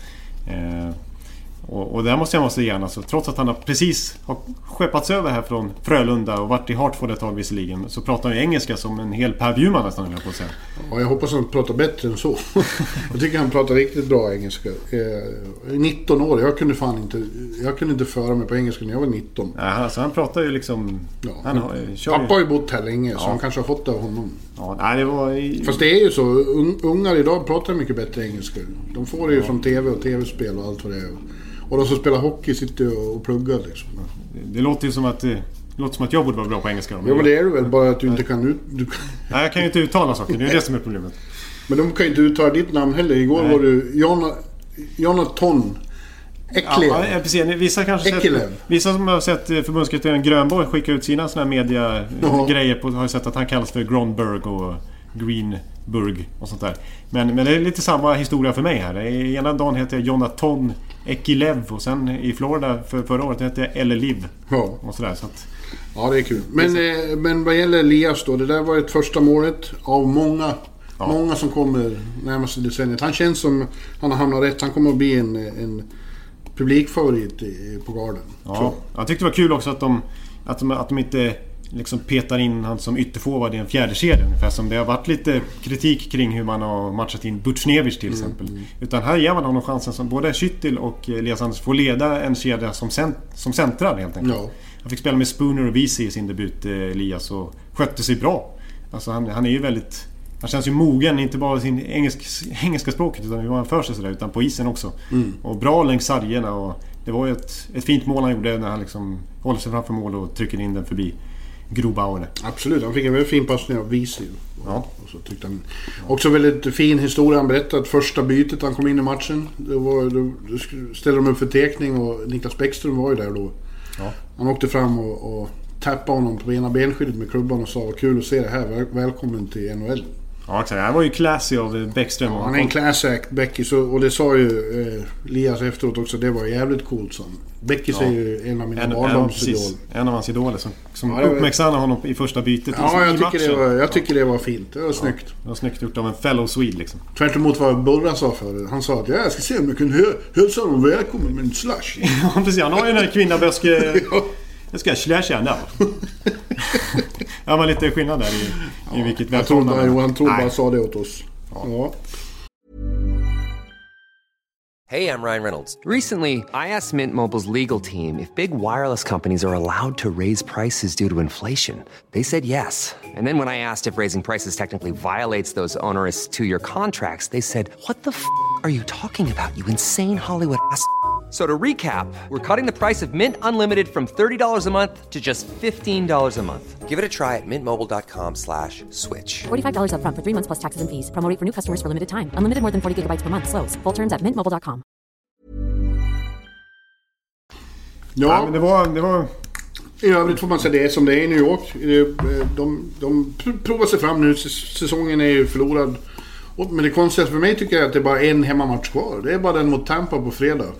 Och, och där måste jag måste ge alltså, Trots att han har precis har skeppats över här från Frölunda och varit i Hartford ett tag visserligen. Så pratar han ju engelska som en hel Per Bjurman nästan höll jag på att säga.
ja, jag hoppas han pratar bättre än så. jag tycker han pratar riktigt bra engelska. Eh, 19 år, jag kunde fan inte, jag kunde inte föra mig på engelska när jag var 19.
Ja, alltså, han pratar ju liksom...
Ja.
Han har, kör
Pappa har ju bott här länge så
Ja.
han kanske har fått det av honom.
ja, nej, det var... i-
Fast det är ju så. Un, ungar idag pratar mycket bättre engelska. De får det ju från TV och TV-spel och allt vad det är. Och de som spelar hockey sitter och pluggar liksom.
Det låter ju som att... Det låter som att jag borde vara bra på engelska.
Ja men det är du väl, bara att du inte kan ut... Du,
Nej, jag kan ju inte uttala saker. Det är det som är problemet.
men de kan ju inte uttala ditt namn heller. Igår
Nej.
var du Jonathan Ekliv.
Ja, ja, precis. Vissa kanske sett,
Ekelev.
Vissa som har sett eh, förbundskaptenen Grönborg skicka ut sina såna här media
Jaha.
grejer på har ju sett att han kallas för Gronberg och Greenburg och sånt där. Men, men det är lite samma historia för mig här. Ena dagen heter jag Jonathan Ekilev och sen i Florida för förra året hette jag Eleliv.
Ja.
Och sådär. Så att,
Ja, det är kul. Men, eh, men vad gäller Elias då. Det där var ett första målet av många.
Ja.
Många som kommer närmaste decenniet. Han känns som han har hamnat rätt. Han kommer att bli en, en publikfavorit på Garden.
ja. Jag tyckte det var kul också att de, att de, att de inte liksom petar in han som ytterforward i en fjärde kedja ungefär som det har varit lite kritik kring hur man har matchat in Butjnevic till exempel. Utan här ger man honom chansen som både Schüttil och Elias Anders får leda en kedja som, cent, som centrar helt enkelt.
Ja.
Han fick spela med Spooner och Vesey i sin debut, eh, Elias, och skötte sig bra. Alltså han, han är ju väldigt... Han känns ju mogen, inte bara i sin engelsk, engelska språket utan hur han för sig sådär, utan på isen också. Och bra längs sargerna och det var ju ett, ett fint mål han gjorde när han liksom håller sig framför mål och trycker in den förbi Grobauer.
Absolut, han fick en väldigt fin passning av Wiesel.
Ja.
Och så tyckte han... Också väldigt fin historia han berättade. Första bytet han kom in i matchen. Då, var, då, ställde de upp för tekning och Niklas Bäckström var ju där då.
Ja.
Han åkte fram och, och tappade honom på ena benskyddet med klubban och sa kul att se det här. Väl, välkommen till NHL.
Ja, exakt. Han var ju classy av Bäckström.
Han är en class act, Becky. Så, och det sa ju eh, Lias efteråt också. Det var jävligt coolt. Så. Becky
Ja.
är ju en av mina
ja,
barndomsidoler.
En av hans idoler som, som
Ja,
uppmärksammade honom i första bytet
Ja,
i
jag tycker, det var, jag tycker det var fint. Det var snyggt.
Det var snyggt gjort av en fellow Swede liksom.
Tvärt emot vad Burra sa förut. Han sa att ja, jag ska se om jag kan hö- hälsa honom välkommen med en slush.
Ja, precis. Han har ju den där kvinnaböske... Jag ska slasha nu. Ja, men lite skillnad där i, i vilket
Jag tror inte
välkomnande.
han, han tror bara sa det åt oss. Ja.
Hey, I'm Ryan Reynolds. Recently, I asked Mint Mobile's legal team if big wireless companies are allowed to raise prices due to inflation. They said yes. And then when I asked if raising prices technically violates those onerous two year contracts, they said, What the f are you talking about, you insane Hollywood ass? F- So to recap, we're cutting the price of Mint Unlimited from $30 a month to just $15 a month. Give it a try at mintmobile.com slash switch.
$45 upfront for three months plus taxes and fees. Promo rate for new customers for limited time. Unlimited more than 40 gigabytes per month. Slows. Full terms at mintmobile.com.
Ja,
ja,
men det var... Det var
i övrigt får man säga det som det är i New York. Det eh, De, de provar sig fram nu. Säsongen är ju förlorad. Men det konstigaste för mig tycker jag är att det är bara en hemmamatch kvar. Det är bara den mot Tampa på fredag.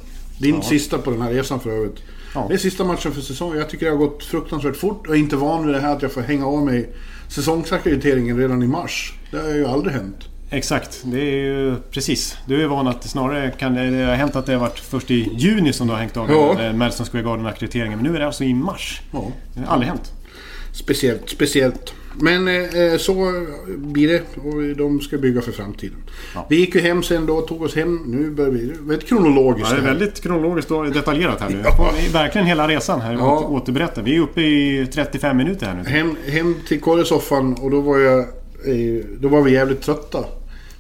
Din sista på den här resan för övrigt.
Ja.
Det är sista matchen för säsongen. Jag tycker det har gått fruktansvärt fort. Jag är inte van vid det här att jag får hänga av mig säsongsackrediteringen redan i mars. Det har ju aldrig hänt.
Exakt, det är ju precis. Du är van att snarare kan det, har hänt att det har varit först i juni som du har hängt av
Ja.
ja. Madison Square Garden-akkrediteringen. Men nu är det alltså i mars.
Ja.
Det har aldrig hänt.
Speciellt, speciellt. Men eh, så blir det och de ska bygga för framtiden.
Ja.
Vi gick ju hem sen då, tog oss hem. Nu börjar vi... Väldigt kronologiskt
Ja, det är väldigt kronologiskt och detaljerat här nu.
Ja.
Verkligen hela resan här.
Ja.
Återberätta. Vi är uppe i 35 minuter här nu.
Hem, hem till korresoffan och då var jag... eh, Då var vi jävligt trötta.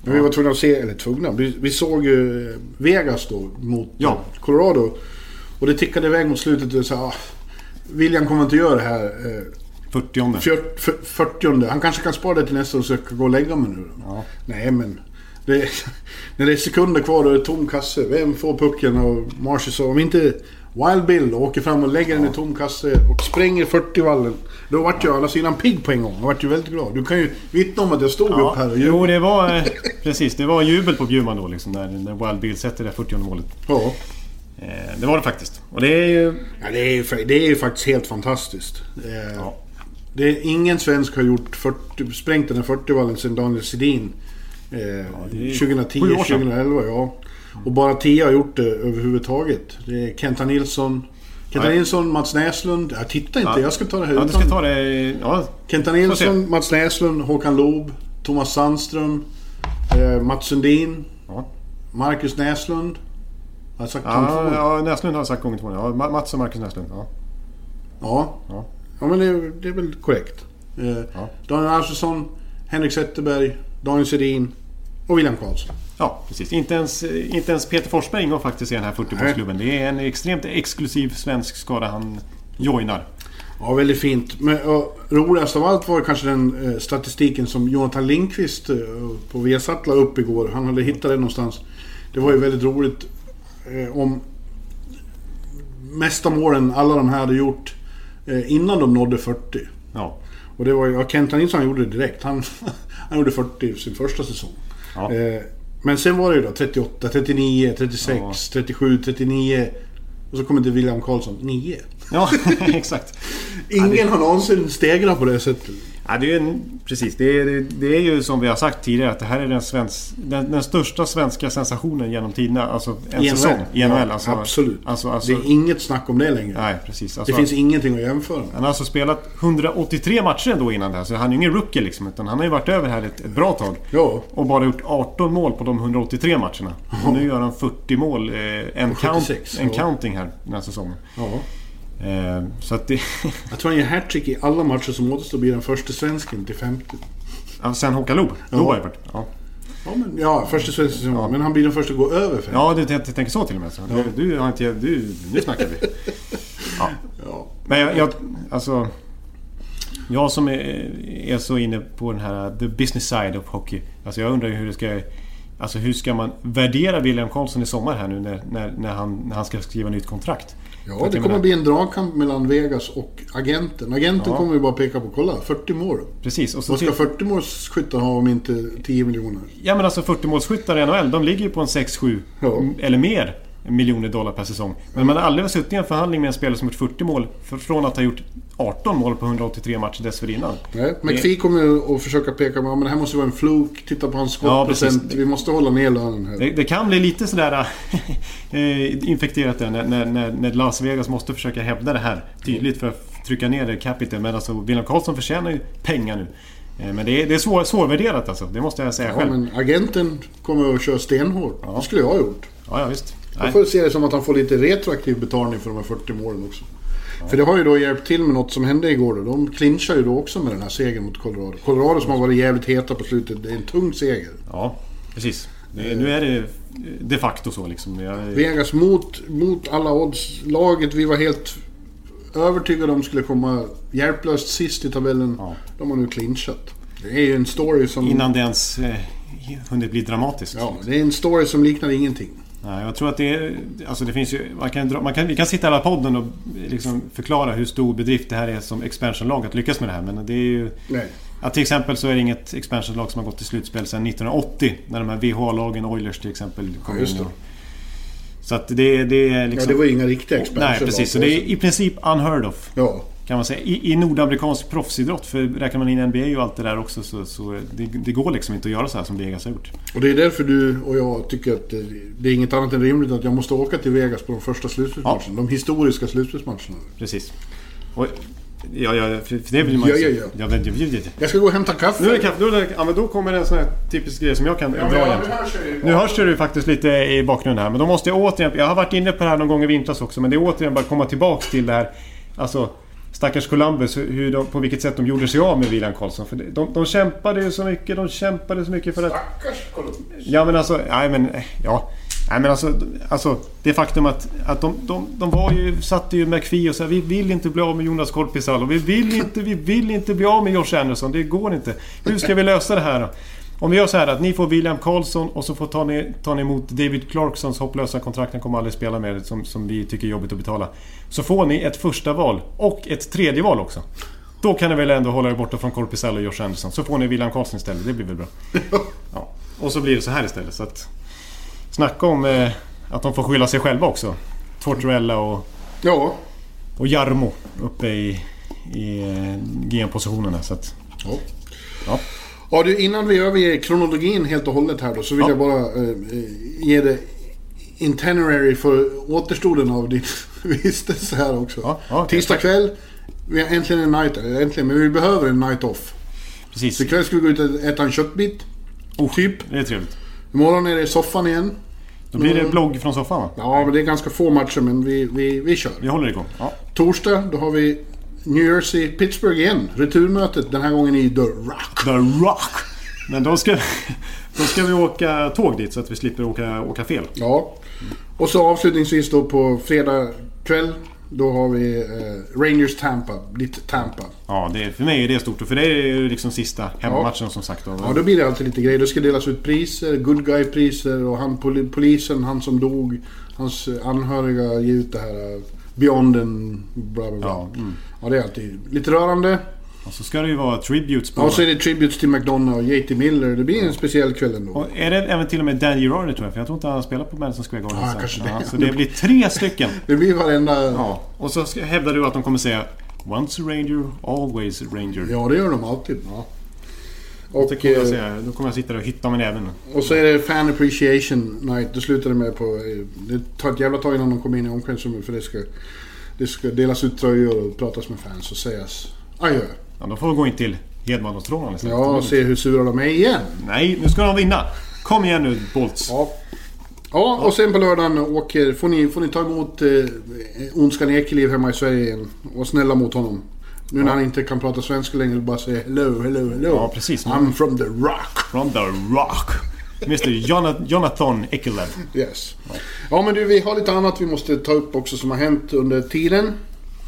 Men vi var tvungna att se, eller tvungna, vi, vi såg ju eh, Vegas då mot
Ja.
eh, Colorado. Och det tickade iväg mot slutet och sa ah, William kommer inte göra det här. Eh,
40
Fjört- för- 40 Han kanske kan spara det till nästa och så jag kan gå och lägga mig nu.
Ja.
Nej men. Det, när det är sekunder kvar och det är tom kasse. Vem får pucken? Och Marshy sa om inte Wild Bill åker fram och lägger den i tom kasse och spränger 40-vallen. Då vart jag å andra sidan pigg på en gång. Jag vart ju väldigt glad. Du kan ju vittna om att jag stod upp här och
jo,
jublade.
det var... eh, Precis, det var jubel på Bjurman då liksom. När, när Wild Bill sätter det 40 målet.
Ja.
Eh, det var det faktiskt. Och det är ju...
Ja, det, är, ju det är ju faktiskt helt fantastiskt. Eh,
Ja.
Det är, ingen svensk har gjort 40, sprängt den här 40-vallen sedan Daniel Sedin. Eh,
är
2010,
sju år sedan.
2011 ja. Och bara 10 har gjort det överhuvudtaget. Det är Kenta Nilsson. Kenta
Nej.
Nilsson, Mats Näslund. Jag tittar inte,
Ja.
jag ska ta det här
Ja, du ska ta det... Ja,
Kenta. Nilsson, Mats Näslund, Håkan Loob, Thomas Sandström, eh, Mats Sundin,
ja.
Marcus Näslund. Har jag sagt
Ja, ja, Näslund har jag sagt gånger två. Ja, Ma- Mats och Marcus Näslund. Ja.
Ja.
Ja.
Ja, men det, det är väl korrekt. Eh,
Ja.
Daniel Alfredsson, Henrik Zetterberg, Daniel Sedin och William Karlsson.
Ja, precis. Inte ens, inte ens Peter Forsberg ingår faktiskt i den här 40-poängsklubben. Det är en extremt exklusiv svensk skara han joinar.
Ja, väldigt fint. Men och, roligast av allt var kanske den eh, statistiken som Jonathan Lindqvist eh, på Viasat la upp igår. Han hade hittat den någonstans. Det var ju väldigt roligt eh, om mesta målen alla de här hade gjort eh, innan de nådde 40.
Ja.
Och det var ju, ja, Kenta Nilsson gjorde det direkt. Han, han gjorde 40 i sin första säsong.
Ja.
Eh, men sen var det ju då 38, 39, 36,
Ja.
37, 39. Och så kommer det William Karlsson, 9.
Ja, exakt.
Ingen har någonsin stegrat på det sättet.
Ja, det är en, precis. Det är, det, det är ju som vi har sagt tidigare att det här är den, svensk, den, den största svenska sensationen genom tiderna. Alltså en
I
säsong i NHL.
Ja,
Alltså,
absolut.
Alltså, alltså,
det är inget snack om det längre.
nej, precis.
det
Alltså,
finns ingenting att jämföra med.
Han har alltså spelat 183 matcher ändå innan det här. Så han är ju ingen rookie liksom. Utan han har ju varit över här ett, ett bra tag.
Ja.
Och bara gjort 18 mål på de 183 matcherna. Och nu gör han 40 mål. Eh, en, count,
76,
en counting här den här säsongen.
Ja.
Eh, så att det...
Jag tror han gör hattrick i alla matcher som återstår blir den första svensken till 50.
ja, sen Håkan Loob.
Ja.
Ja.
Ja, men, ja första svensken. Men han blir den första att gå över 50.
Ja, du, jag tänker så till och med. Så. Du, du har inte... Du, nu snackar vi. Ja.
Ja.
Men jag, jag... Alltså... Jag som är, är så inne på den här the business side of hockey. Alltså jag undrar ju hur det ska Alltså hur ska man värdera William Karlsson i sommar här nu när, när, när, han, när han ska skriva nytt kontrakt?
Ja, det kommer bli en dragkamp mellan Vegas och agenten. Agenten
Ja.
kommer ju bara peka på, kolla, 40 mål.
Precis. Och så
Vad ska
till,
40 målsskyttar ha om inte 10 miljoner?
ja men alltså 40-målsskyttar i NHL, de ligger ju på en 6-7
Ja.
eller mer miljoner dollar per säsong. Men man har aldrig suttit i en förhandling med en spelare som gjort 40 mål från att ha gjort 18 mål på 183 matcher dessförinnan.
Nej, McPhee kommer ju att försöka peka på att det här måste vara en fluk. Titta på hans
Ja,
skottprocent. Vi måste hålla ner lönen här.
Det, det kan bli lite sådär eh, infekterat där när, när, när, Las Vegas måste försöka hävda det här tydligt för att trycka ner det capita. Men alltså William Karlsson förtjänar ju pengar nu. Eh, Men det är, det är svår, svårvärderat alltså. Det måste jag säga
Ja,
själv.
men agenten kommer att köra stenhårt. Det skulle jag ha gjort.
Ja, ja visst.
Jag får se det som att han får lite retroaktiv betalning för de här 40 målen också. För det har ju då hjälpt till med något som hände igår då. De clinchar ju då också med den här segern mot Colorado. Colorado som har varit jävligt heta på slutet. Det är en tung seger.
Ja, precis. Det, nu är det de facto så liksom. Jag,
Vegas mot, mot alla odds. Laget vi var helt övertygade om skulle komma hjälplöst sist i tabellen.
Ja.
De har nu clinchat. Det är ju en story som...
innan det ens eh, hunnit bli dramatiskt.
Ja, det är en story som liknar ingenting.
Nej, jag tror att det är... Alltså det finns ju... Man kan dra, man kan, vi kan sitta i hela podden och liksom förklara hur stor bedrift det här är som expansionlag att lyckas med det här. Men det är ju...
Nej.
Ja, till exempel så är det inget expansionlag som har gått till slutspel sedan 1980. När de här VHA-lagen, Oilers till exempel, kom
Ja,
in. Och, så att det, det är
Ja,
liksom...
det var inga riktiga expansion.
Nej, precis. Så det är i princip unheard of.
Ja.
Kan man säga. I, i nordamerikansk proffsidrott. För räknar man in NBA och allt det där också så, så det, det går liksom inte att göra så här som Vegas har gjort.
Och det är därför du och jag tycker att det, är inget annat än rimligt att jag måste åka till Vegas på de första slutspelsmatcherna. De historiska slutspelsmatcherna.
Precis. Och, ja, ja, för det vill man ju
Ja, ja, ja.
ja. ja, ja, ja.
Jag ska gå och hämta kaffe.
Nu är det kaffe. Då, ja, men då kommer en sån här typisk grej som jag kan
Ja,
dra
ja, nu hörs.
Nu hörs det ju faktiskt lite i bakgrunden här. Men då måste jag återigen... Jag har varit inne på det här någon gång i vintras också. Men det är återigen bara att komma tillbaks till det här. Alltså... Stackars Columbus, hur de, på vilket sätt de gjorde sig av med William Karlsson. För de, de kämpade ju så mycket, de kämpade så mycket för att...
Stackars Columbus.
Ja men alltså, nej men... eh, Ja. Nej men alltså, alltså det faktum att, att de, de, de var ju, satte ju McPhee och sa vi vill inte bli av med Jonas Korpisalo. Vi vill inte, vi vill inte bli av med Josh Anderson. Det går inte. Hur ska vi lösa det här då? Om vi gör så här att ni får William Karlsson och så får ta ni, ta ni emot David Clarksons hopplösa kontrakt. Han kommer aldrig spela med som, som vi tycker är jobbigt att betala. Så får ni ett första val och ett tredje val också. Då kan ni väl ändå hålla er borta från Korpisalo och Josh Anderson. Så får ni William Karlsson istället. Det blir väl bra. Ja. Och så blir det så här istället. Så att, snacka om eh, att de får skylla sig själva också. Tortorella och,
Ja.
och Jarmo uppe i, i eh, GM-positionerna. Så att,
Ja.
ja.
Ja du, innan vi överger kronologin helt och hållet här då så vill
Ja.
jag bara eh, eh, ge dig itinerary för återstoden av din vistelse här också.
Ja, ja.
Tisdag kväll, vi har äntligen en night, eller äntligen, men vi behöver en night off.
Precis.
Så ikväll ska vi gå ut och äta en köttbit.
Oh,
typ.
Det är trevligt.
Imorgon är det soffan igen.
Då blir det
Mm.
blogg från soffan va?
Ja, men det är ganska få matcher, men vi, vi, vi kör.
Vi håller igång. Ja.
Torsdag, då har vi New Jersey, Pittsburgh igen. Returmötet, den här gången i The Rock.
The Rock! Men då ska, då ska vi åka tåg dit så att vi slipper åka, åka fel.
Ja. Och så avslutningsvis då på fredag kväll. Då har vi eh, Rangers Tampa. Lite Tampa.
Ja, det, för mig är det stort. För det är ju liksom sista hemmamatchen som sagt. då.
Ja, då blir det alltid lite grejer. Det ska delas ut priser, good guy-priser och han, poli- polisen, han som dog, hans anhöriga ger ut det här eh, Beyond and bla bla bla.
Ja, mm.
Ja, det är alltid lite rörande.
Och så ska det ju vara tributes på...
Ja, och så är det tributes till McDonough och JT Miller. Det blir en speciell kväll ändå.
Och är det även till och med Dan Girardi tror jag? För jag tror inte han har spelat på Madison Square Garden.
Ja, kanske det.
så det blir tre stycken.
Det blir varenda...
Ja. Och så ska, hävdar du att de kommer säga Once a Ranger, always a Ranger.
Ja, det gör de alltid. Ja.
Det
Och,
kommer jag
eh,
säga. Då kommer jag sitta där och hytta med näven.
och så är det Fan Appreciation Night. Det slutar det med på... eh, Det tar ett jävla tag innan de kommer in i omklädningsrummet för det ska... Det ska delas ut tröjor och pratas med fans och sägas adjö.
Ja, då får vi gå in till Hedman och Strålan istället.
Ja, och se hur sura de är igen.
Nej, nu ska de vinna! Kom igen nu, Bolts.
Ja. Ja, och sen på lördagen åker, får, ni, får ni ta emot eh, Ondskan Ekeliv hemma i Sverige igen. Och snälla mot honom. Nu när han inte kan prata svenska längre, bara säga hello, hello, hello.
Ja, precis.
I'm from the rock.
From the Rock. Mr Jonathan, Ekelev.
Yes. Ja, men du, vi har lite annat vi måste ta upp också som har hänt under tiden.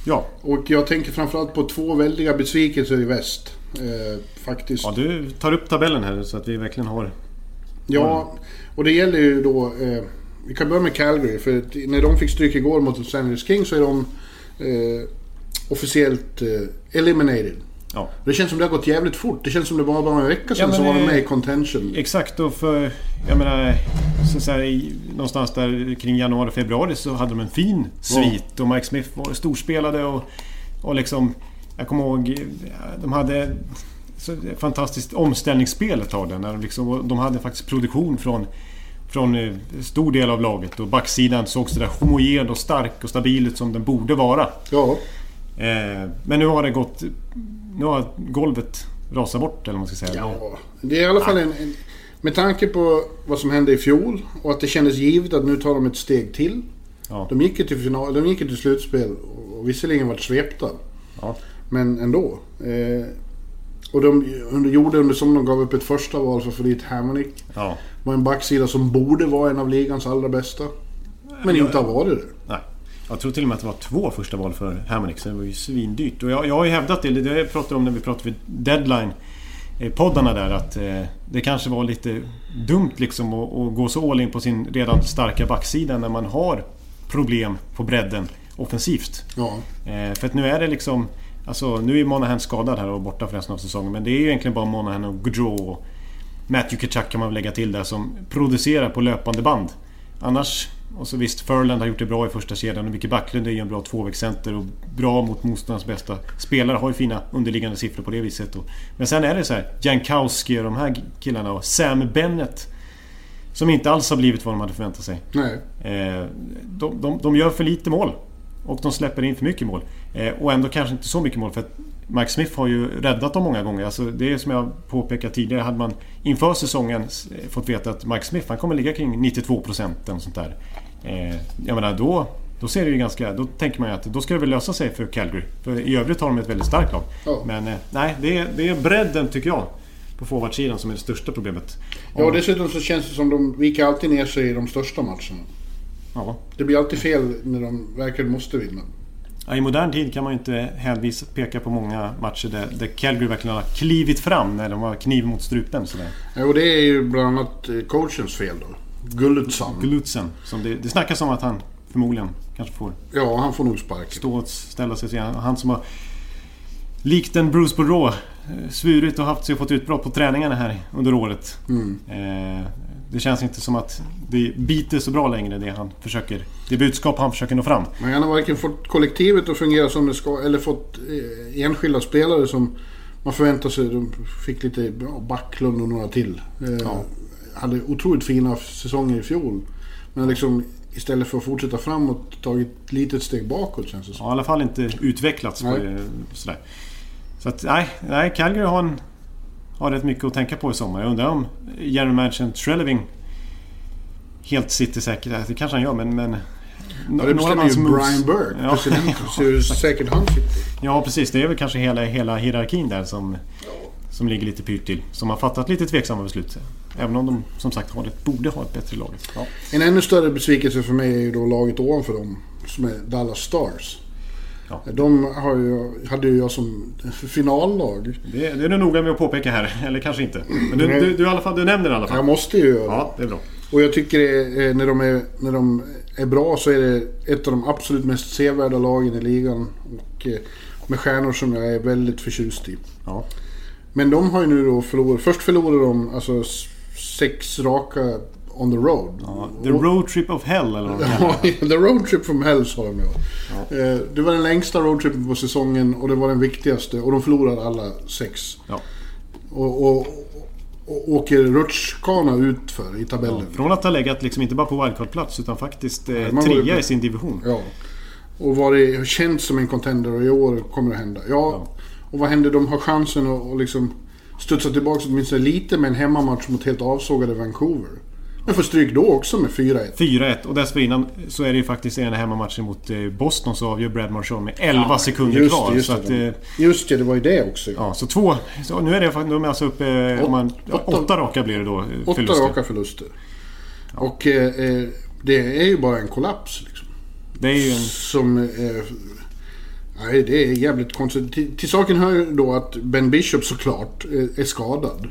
Ja.
Och jag tänker framförallt på två väldiga besvikelser i väst. Eh, faktiskt.
ja, du tar upp tabellen här så att vi verkligen har
Ja, och det gäller ju då... Eh, vi kan börja med Calgary. För när de fick stryk igår mot Los Angeles Kings så är de eh, officiellt eh, eliminated.
Ja.
Det känns som det har gått jävligt fort. Det känns som det bara var en vecka sedan
Ja,
så var de med i contention.
Exakt och för... Jag menar... Så, så här, i, någonstans där kring januari, februari så hade de en fin svit. Och Mike Smith var storspelade och, och liksom... Jag kommer ihåg... De hade... Så fantastiskt omställningsspel ett tag där. När de, liksom, de hade faktiskt produktion från... Från eh, stor del av laget och backsidan såg sådär homogen och stark och stabil ut som den borde vara.
Ja,
Eh, men nu har det gått... Nu har golvet rasat bort eller vad man ska säga.
Ja, det är i alla fall en, en... Med tanke på vad som hände i fjol och att det kändes givet att nu tar de ett steg till.
Ja.
De gick ju till final, de gick till slutspel och visserligen vart svepta.
Ja.
Men ändå. Eh, och de under, gjorde under som de gav upp ett första val för Fleet Hamonic.
ja.
var en backsida som borde vara en av ligans allra bästa. Men inte har varit det.
Nej. Jag tror till och med att det var två första val för Hamonic, så det var ju svindyrt. Och jag, jag har ju hävdat det, det jag pratade om när vi pratade vid Deadline eh, där att eh, det kanske var lite dumt liksom att, att gå så all in på sin redan starka backsida när man har problem på bredden offensivt.
Ja.
Eh, för att nu är det liksom... Alltså nu är Monahan skadad här och borta för resten av säsongen. Men det är ju egentligen bara Monahan och Gaudreau och Matthew Tkachuk kan man väl lägga till där som producerar på löpande band. Annars... Och så visst, Furland har gjort det bra i första kedjan och Micke Backlund är ju en bra tvåvägscenter och bra mot motståndarens bästa spelare. Har ju fina underliggande siffror på det viset. Men sen är det så här, Jankowski och de här killarna och Sam Bennett. Som inte alls har blivit vad de hade förväntat sig.
Nej.
Eh, de, de, de gör för lite mål. Och de släpper in för mycket mål. Eh, och ändå kanske inte så mycket mål för att Mike Smith har ju räddat dem många gånger. Alltså det är som jag påpekat tidigare. Hade man inför säsongen eh, fått veta att Mike Smith han kommer ligga kring 92% eller sånt där. Eh, jag menar då, då ser det ju ganska... Då tänker man ju att då ska det väl lösa sig för Calgary. För i övrigt har de ett väldigt starkt lag.
Ja.
Men eh, nej, det är, det är bredden tycker jag. På forwardsidan som är det största problemet.
Ja, och dessutom så känns det som de viker alltid ner sig i de största matcherna.
ja.
Det blir alltid fel när de verkligen måste vinna.
Ja, I modern tid kan man ju inte hänvisa, peka på många matcher där, där Calgary verkligen har klivit fram när de har kniv mot strupen. Sådär.
Ja, och det är ju bland annat eh, coachens fel då. Gulutsson.
Glutzen. Som det, det snackas om att han förmodligen kanske får
Ja, han får nog sparken.
stå och ställa sig. Han, han som har likt en Bruce Boudreau eh, svurit och haft sig och fått utbrott på träningarna här under året. Eh, det känns inte som att det biter så bra längre det han försöker. Det budskap han försöker nå fram.
Men han har varken fått kollektivet att fungera som det ska eller fått eh, enskilda spelare som man förväntar sig. De fick lite ja, Backlund och några till. Eh, Hade otroligt fina säsonger i fjol. Men liksom istället för att fortsätta framåt tagit ett litet steg bakåt känns det som.
Ja, I alla fall inte utvecklats på, sådär. Så att nej, nej Calgary har, en, har rätt mycket att tänka på i sommar. Jag undrar om general manager Treleving helt sitter säkert. Det kanske han gör men... men
Ja, det bestämmer ju Brian Burke,
Ja.
president. Så hur säkert han sitter.
Ja precis, det är väl kanske hela, hela hierarkin där som, som ligger lite pyrt till. Som har fattat lite tveksamma beslut. Även om de som sagt har ett, borde ha ett bättre lag. Ja.
En ännu större besvikelse för mig är ju då laget ovanför dem. Som är Dallas Stars.
Ja.
De har ju, hade ju jag som finallag.
Det, det är du noga med att påpeka här, eller kanske inte. Men du, du, du, i alla fall, du nämner det i alla fall.
Jag måste ju göra.
Ja, det är bra.
Och jag tycker det, är- när, de är, när de är bra så är det ett av de absolut mest sevärda lagen i ligan. Och eh, med stjärnor som jag är väldigt förtjust i.
Ja.
Men de har ju nu då förlorat. Först förlorade de alltså sex raka on the road.
Ja, The Road Trip of Hell eller vad de kallar
Ja,
det.
the road trip from hell sa de ja. Eh, Det var den längsta roadtrippen på säsongen och det var den viktigaste. Och de förlorade alla sex.
Ja.
Och, och, och åker rutschkana utför i tabellen.
Från att ha legat liksom inte bara på wildcard-plats utan faktiskt eh,
ju-
trea i sin division.
Ja. Och varit känt som en contender och i år kommer det hända. Ja, och vad händer? De har chansen att att liksom studsa tillbaka åtminstone lite med en hemmamatch mot helt avsågade Vancouver. Men får stryk då också med 4-1.
4-1 och dessförinnan så är det ju faktiskt en hemmamatchen mot eh, Boston så avgör Brad Marchand med 11 sekunder
Just
kvar.
just
så att,
det.
eh,
Just det, det var ju det också. Ja.
ja, så två... Så nu är det de är alltså uppe... eh, Om man, ja,
åtta-
åtta raka blir det då.
Åtta
förluster.
raka förluster. Och eh, det är ju bara en kollaps liksom.
Det är ju en...
Som... Eh, Nej, det är jävligt konstigt. Till, till saken hör då att Ben Bishop såklart är, är skadad.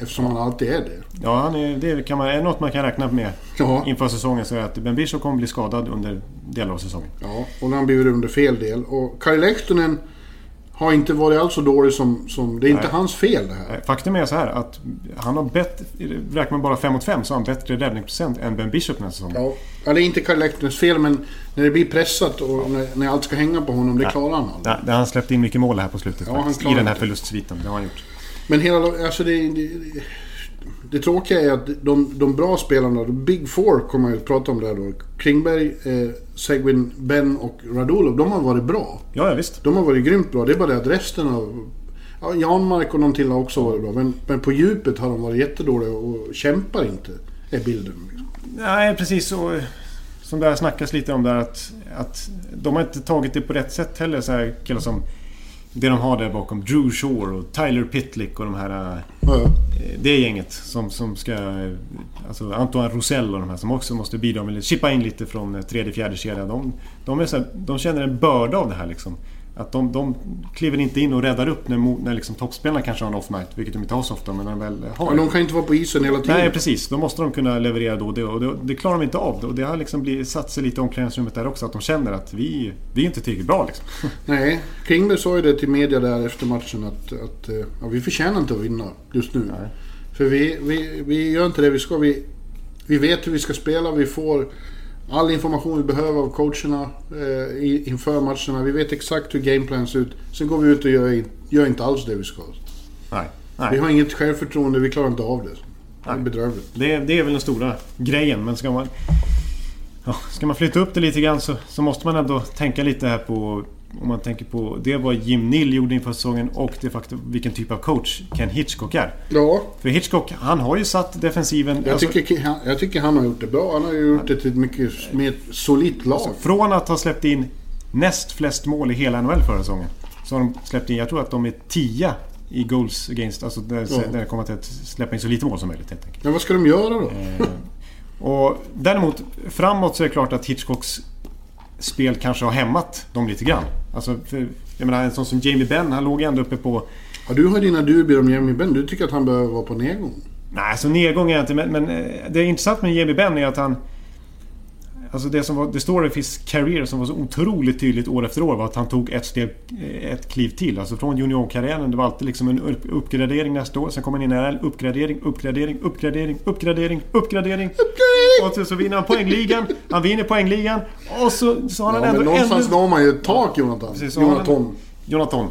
Eftersom han alltid är det.
Ja, han är, det kan man, är något man kan räkna med
Ja.
inför säsongen. Så är att Ben Bishop kommer bli skadad under delar av säsongen.
Ja, och han blivit under fel del. Och Kari Lehtonen har inte varit alls så dålig som... som det är inte
Nej.
hans fel det här.
Eh, Faktum är så här att han har bättre... Räknar man bara 5 mot 5 så har han bättre räddningsprocent än Ben Bishop den här säsongen.
Ja, är inte Kari Lehtonens fel men när det blir pressat och när, när allt ska hänga på honom, det klarar han aldrig.
Ja, han släppt in mycket mål här på slutet
Ja,
faktiskt. I den här förlustsviten. Det har han gjort.
Men hela... Alltså det, det, det tråkiga är att de, de bra spelarna, the Big Four kommer jag att prata om där då. Klingberg, eh, Seguin, Ben och Radulov, de har varit bra.
Ja, ja visst.
De har varit grymt bra. Det är bara det att resten av... Ja, Janmark och någon till har också varit bra. Men, men på djupet har de varit jättedåliga och kämpar inte. Är bilden.
Nej, precis så. Som det har snackats lite om där att, att de har inte tagit det på rätt sätt heller. Så här killar som det de har där bakom. Drew Shore och Tyler Pitlick och de här...
ja.
Det gänget som, som ska... Alltså Antoine Rosell och de här som också måste bidra med... Chippa in lite från tredje, fjärde kedjan. De, de, är så här, de känner en börda av det här liksom. Att de, de kliver inte in och räddar upp när, när liksom toppspelarna kanske har en off-night. Vilket de inte har så ofta, men när de väl har
Men de kan inte vara på isen hela tiden.
Nej precis, då måste de kunna leverera då och det, och det, det klarar de inte av. Och det har liksom blivit, satt sig lite i omklädningsrummet där också. Att de känner att vi, vi är inte tillräckligt bra liksom.
Nej, Klingberg sa ju det till media där efter matchen att, att eh, ja, vi förtjänar inte att vinna just nu. För vi, vi, vi gör inte det vi ska. Vi, vi vet hur vi ska spela. Vi får all information vi behöver av coacherna eh, inför matcherna. Vi vet exakt hur gameplan ser ut. Sen går vi ut och gör, gör inte alls det vi ska.
Nej.
Vi
Nej.
har inget självförtroende. Vi klarar inte av det. Det är
Nej.
bedrövligt.
Det, det är väl den stora grejen. Men ska man, ja, ska man flytta upp det lite grann så, så måste man ändå tänka lite här på... Om man tänker på det vad Jim Nill gjorde inför säsongen och det faktum vilken typ av coach Ken Hitchcock är.
Ja,
För Hitchcock, han har ju satt defensiven...
jag,
alltså,
tycker, han- jag tycker han har gjort det bra. Han har ju gjort det till ett mycket mer solitt lag.
Från att ha släppt in näst flest mål i hela NHL förra säsongen. Så har de släppt in, jag tror att de är 10 i goals against. Alltså där,
Ja.
där det kommer till att släppa in så lite mål som möjligt helt enkelt.
Men vad ska de göra då?
Eh, och däremot framåt så är det klart att Hitchcocks spel kanske har hämmat dem lite grann. Alltså, för, jag menar en sån som Jamie Benn, han låg ändå uppe på...
Ja, du har dina dubier om Jamie Benn. Du tycker att han behöver vara på nedgång.
Nej, så nedgång är jag inte, men, men eh, det är intressant med Jamie Benn är att han... Alltså det som var, det står i his career som var så otroligt tydligt år efter år var att han tog ett steg, eh, ett kliv till. Alltså från juniorkarriären, det var alltid liksom en upp- uppgradering nästa år. Sen kom han in i NHL, uppgradering, uppgradering, uppgradering, uppgradering, uppgradering. Och så, så vinner han poängligan. Han vinner poängligan. Och så, så har han
Ja,
ändå
men någonstans når man ju ett tak, Jonathan.
Precis, har han-
Jonathan.
Jonathan.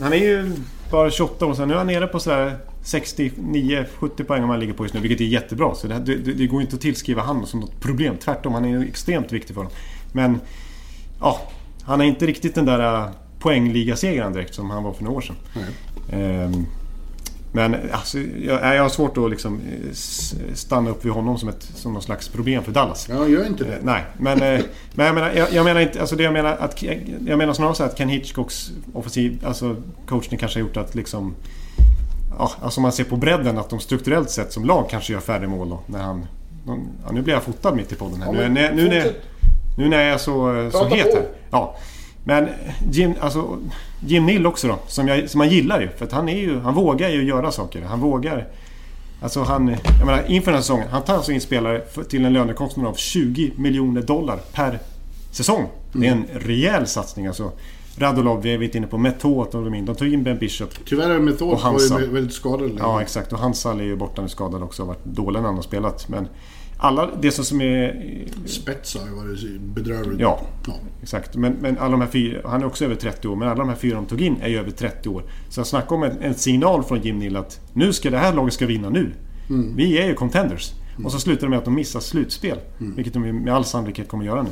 Han är ju bara 28 år sedan. Nu är han nere på sådär 69-70 poäng om han ligger på just nu. Vilket är jättebra. Så det, det, det går inte att tillskriva han som något problem. Tvärtom, han är extremt viktig för dem. Men... Ja, han är inte riktigt den där äh, poängligasegraren direkt som han var för några år sedan. Ehm, men alltså, jag, jag har svårt att liksom s- stanna upp vid honom som, ett, som någon slags problem för Dallas.
Ja, gör inte det.
Nej, men, men jag, menar, jag, jag menar inte... Alltså det jag menar att... Jag menar snarare så att Ken Hitchcocks offensiv... Alltså coachning kanske har gjort att liksom... Ja, alltså man ser på bredden att de strukturellt sett som lag kanske gör färre mål då. När han... Ja, nu blir jag fotad mitt i podden här.
Ja,
nu, när, nu, när, nu när jag är så, så
Prata
het här. Ja. Men Jim, alltså, Jim Nill också då, som, jag, som man gillar ju. För att han är ju... Han vågar ju göra saker. Han vågar... Alltså han... Jag menar, inför den här säsongen. Han tar alltså in spelare för, till en lönekostnad av 20 miljoner dollar per säsong. Det är en rejäl satsning alltså. Radulov, vi är inte inne på Metot och de in. De tog in Ben Bishop.
Tyvärr är Method
Och
var
Hansa.
ju väldigt skadad länge.
Ja, exakt. Och Hansal är ju borta nu skadad också. Har varit dålig när han har spelat. Men alla det som- är...
Spets har ju varit bedrövligt.
Ja.
ja.
Exakt. Men, men alla de här fyra... Han är också över 30 år. Men alla de här fyra de tog in är ju över 30 år. Så jag snackar om en, en signal från Jim Nill att nu ska det här laget ska vinna nu. Vi är ju contenders. Och så slutar det med att de missar slutspel. Vilket de med all sannolikhet kommer göra nu.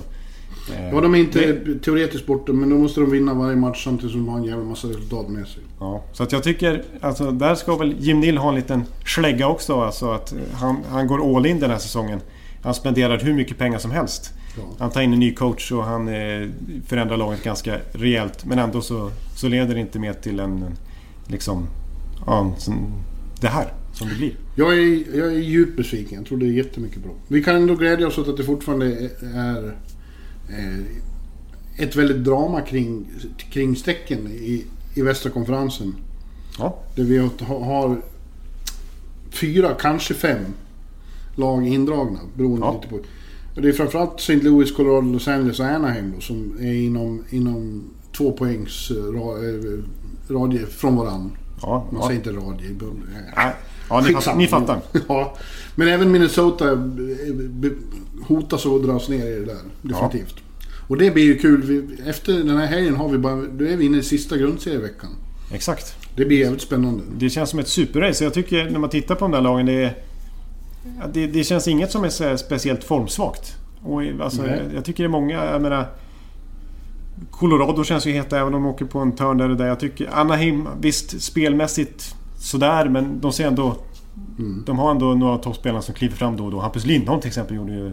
Eh,
Ja, de är inte
det-
teoretiskt borta, men då måste de vinna varje match samtidigt som de har en jävla massa resultat med sig.
Ja, så att jag tycker, alltså där ska väl Jim Nill ha en liten slägga också. Alltså att eh, han, han går all in den här säsongen. Han spenderar hur mycket pengar som helst.
Ja.
Han tar in en ny coach och han eh, förändrar laget ganska rejält. Men ändå så, så leder det inte med till en, en liksom, ja, en sån- det här som det blir.
Jag är, jag är djupt besviken. Jag tror det är jättemycket bra. Vi kan ändå glädja oss åt att det fortfarande är... eh, ett väldigt drama kring, kring strecken i, i västra konferensen.
Ja.
Där vi har, fyra, kanske fem lag indragna. Beroende
Ja.
lite på. Och det är framförallt St. Louis, Colorado, Los Angeles och Anaheim då, som är inom, inom två poängs eh, eh, radie från varann.
Ja,
Man
ja.
säger inte eh,
Nej. Ja, ni, fattar, ni fattar.
ja. Men även Minnesota eh, hotas att dras ner i det där. Definitivt. Och det blir ju kul. Efter den här helgen har vi bara, då är vi inne i sista grundserieveckan.
Exakt.
Det blir jävligt spännande.
Det känns som ett superrace. Jag tycker när man tittar på de där lagen, det, ja, det, det känns inget som är speciellt formsvagt. Och, alltså, jag, jag tycker det är många, jag menar... Colorado känns ju heta även om de åker på en törn där och där. Jag tycker Anaheim, visst spelmässigt sådär men de ser ändå...
Mm.
De har ändå några av toppspelarna som kliver fram då och då. Hampus Lindholm till exempel gjorde ju...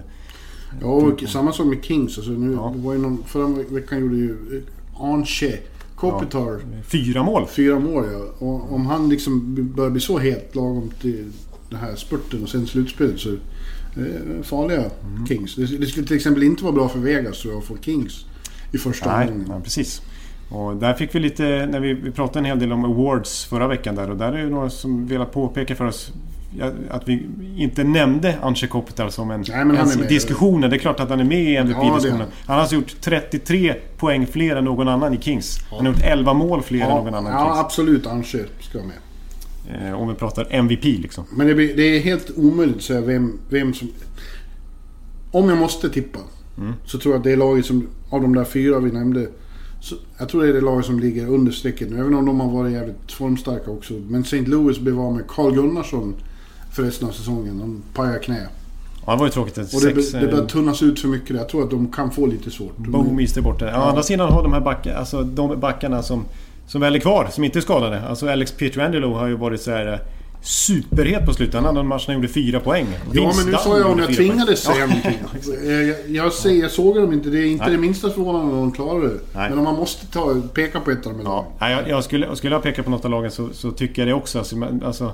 Ja, och samma sak med Kings. Alltså nu,
Ja.
var ju någon, förra veckan gjorde ju eh, Arnche Kopitar
Fyra mål!
fyra mål. Ja. Och om han liksom börjar bli så het lagom till den här spurten och sen slutspelet så... Eh, farliga
Mm.
Kings. Det, det skulle till exempel inte vara bra för Vegas tror jag att få Kings i första
Nej,
omgången.
ja, precis. Och där fick vi lite, när vi, vi pratade en hel del om awards förra veckan där och där är det några som velat påpeka för oss ja, att vi inte nämnde Anche Kopitar som en
Nej, men han
ens
är
i diskussionen. Det är klart att han är med i
Ja,
MVP-diskussionen.
han.
han har alltså gjort 33 poäng fler än någon annan i Kings. Han har gjort 11 mål fler än
Ja,
någon annan i
ja
Kings.
absolut. Arnche ska vara med.
Eh, om vi pratar MVP liksom.
Men det, blir, det är helt omöjligt att säga vem, vem som... Om jag måste tippa
Mm.
så tror jag att det är laget som, av de där fyra vi nämnde, så, jag tror det är det laget som ligger under strecket nu. Även om de har varit jävligt formstarka också. Men St. Louis blev av med Carl Gunnarsson för resten av säsongen. Han pajade knä.
Ja, det var ju tråkigt.
Och det,
sex,
det
eh,
börjar tunnas ut för mycket. Jag tror att de kan få lite svårt. De-
Boomies är borta. Å andra sidan har de här backarna, alltså de backarna som, som väl är kvar, som inte är skadade. Alltså Alex Pietrangelo har ju varit så här eh, superhet på slutet. Han hade en match när han gjorde fyra poäng.
Ja men nu sa jag om jag tvingades säga
Ja.
någonting. Eh, Jag, jag, säger, jag såg dem inte. Det är inte
Nej.
det minsta förvånande om de klarar det.
Nej.
Men om man måste ta, peka på ett av de här
Ja, nej, jag, jag skulle, skulle jag peka på något av lagen så, så tycker jag det också. Alltså, alltså,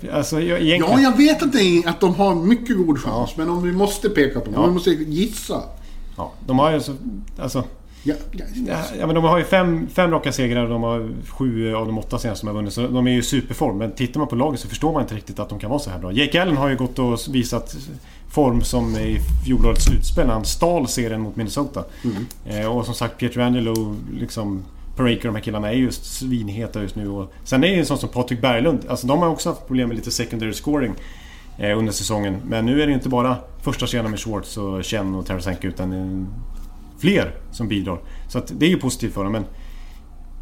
jag, alltså jag, egentligen...
Ja, jag vet att, det att de har mycket god chans. Men om vi måste peka på dem,
Ja.
vi måste gissa.
Ja, de har ju så... Alltså,
Ja, ja,
ja, ja, men de har ju fem, fem raka segrar och de har sju av de åtta senaste som har vunnit. Så de är ju i superform. Men tittar man på laget så förstår man inte riktigt att de kan vara så här bra. Jake Allen har ju gått och visat form som i fjolårets slutspel när han stal serien mot Minnesota. Eh, och som sagt Pietrangelo, liksom Parake och de här killarna är just svinheta just nu. Och sen är det ju en sån som Patrik Berglund. Alltså de har också haft problem med lite secondary scoring eh, under säsongen. Men nu är det inte bara första kedjan med Schwartz och Chen och Tarasenko utan fler som bidrar. Så det är ju positivt för dem. Men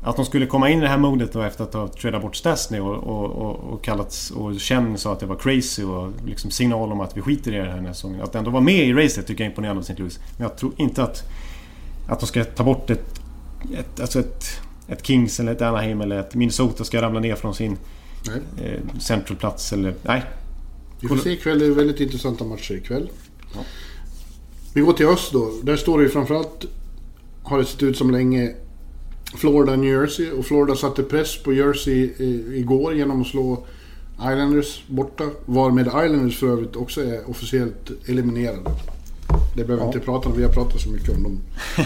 att de skulle komma in i det här modet då efter att ha tradat bort Stasny och, och, och, och kallats och Chen sa att det var crazy och liksom signal om att vi skiter i det här den här säsongen. Att ändå vara med i racet tycker jag är imponerande av St. Louis. Men jag tror inte att, att de ska ta bort ett, ett, alltså ett, ett Kings eller ett Anaheim eller ett Minnesota ska ramla ner från sin
nej.
eh, centralplats eller... Nej.
Vi får se ikväll. Det är väldigt intressanta matcher ikväll. Vi går till öst då. Där står det ju framförallt, har det sett ut som länge, Florida, New Jersey. Och Florida satte press på Jersey eh, igår genom att slå Islanders borta. Varmed Islanders för övrigt också är officiellt eliminerade. Det behöver vi inte prata om. Vi har pratat så mycket om dem.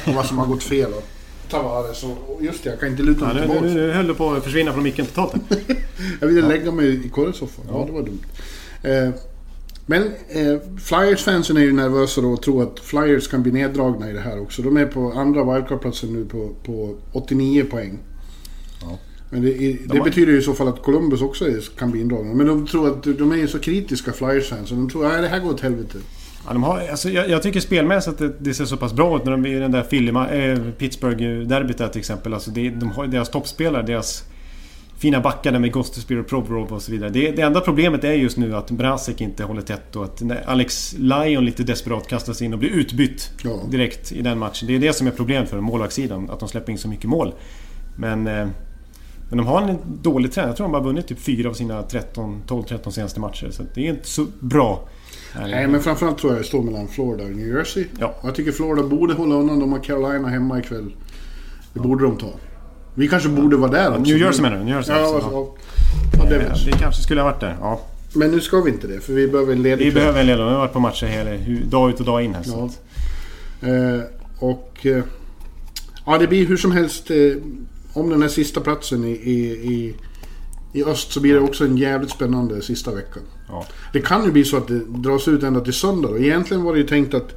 Och vad som har gått fel. Och Tavares och just det, jag kan inte luta
Ja,
mig
nu,
tillbaka.
nu höll du på att försvinna från micken totalt.
Jag ville lägga mig i korrespsoffan. Ja, det var dumt. Eh, men eh, Flyers-fansen är ju nervösa då och tror att Flyers kan bli neddragna i det här också. De är på andra wildcard-platsen nu på, på 89 poäng. Men det, det
har-
betyder ju i så fall att Columbus också är, kan bli indragna. Men de tror att de är ju så kritiska Flyers-fans. Så de tror att det här går åt helvete.
Ja, de har, alltså, jag, jag tycker spelmässigt att det, det ser så pass bra ut när de är i den där Philly, äh, Pittsburgh-derbyt till exempel. Alltså det, de har deras toppspelare, deras fina backar med Gostisbeer och Provorov och så vidare. Det, det enda problemet är just nu att Brasek inte håller tätt och att Alex Lyon lite desperat kastas in och blir utbytt
Ja.
direkt i den matchen. Det är det som är problemet för målvaktssidan, att de släpper in så mycket mål. Men, eh, men de har en dålig trend. Jag tror de har vunnit typ 4 av sina 13, 12-13 senaste matcher. Så det är inte så bra.
Nej, men framförallt tror jag det står mellan Florida och New Jersey.
Ja.
Jag tycker Florida borde hålla undan. De har Carolina hemma ikväll. Det borde de ta. Vi kanske borde vara där också.
New Jersey menar du? New Jersey
Ja,
också,
alltså,
ja.
ja. ja
Eh. Vi kanske skulle ha varit där. Ja.
Men nu ska vi inte det, för vi behöver en ledig
Vi behöver en ledare. Vi har varit på matcher hela, dag ut och dag in här.
Ja. Eh, och... Eh, Ja, det blir hur som helst. Eh, om den här sista platsen i, i, i, i öst så blir det också en jävligt spännande sista veckan.
Ja.
Det kan ju bli så att det dras ut ända till söndag. Och egentligen var det ju tänkt att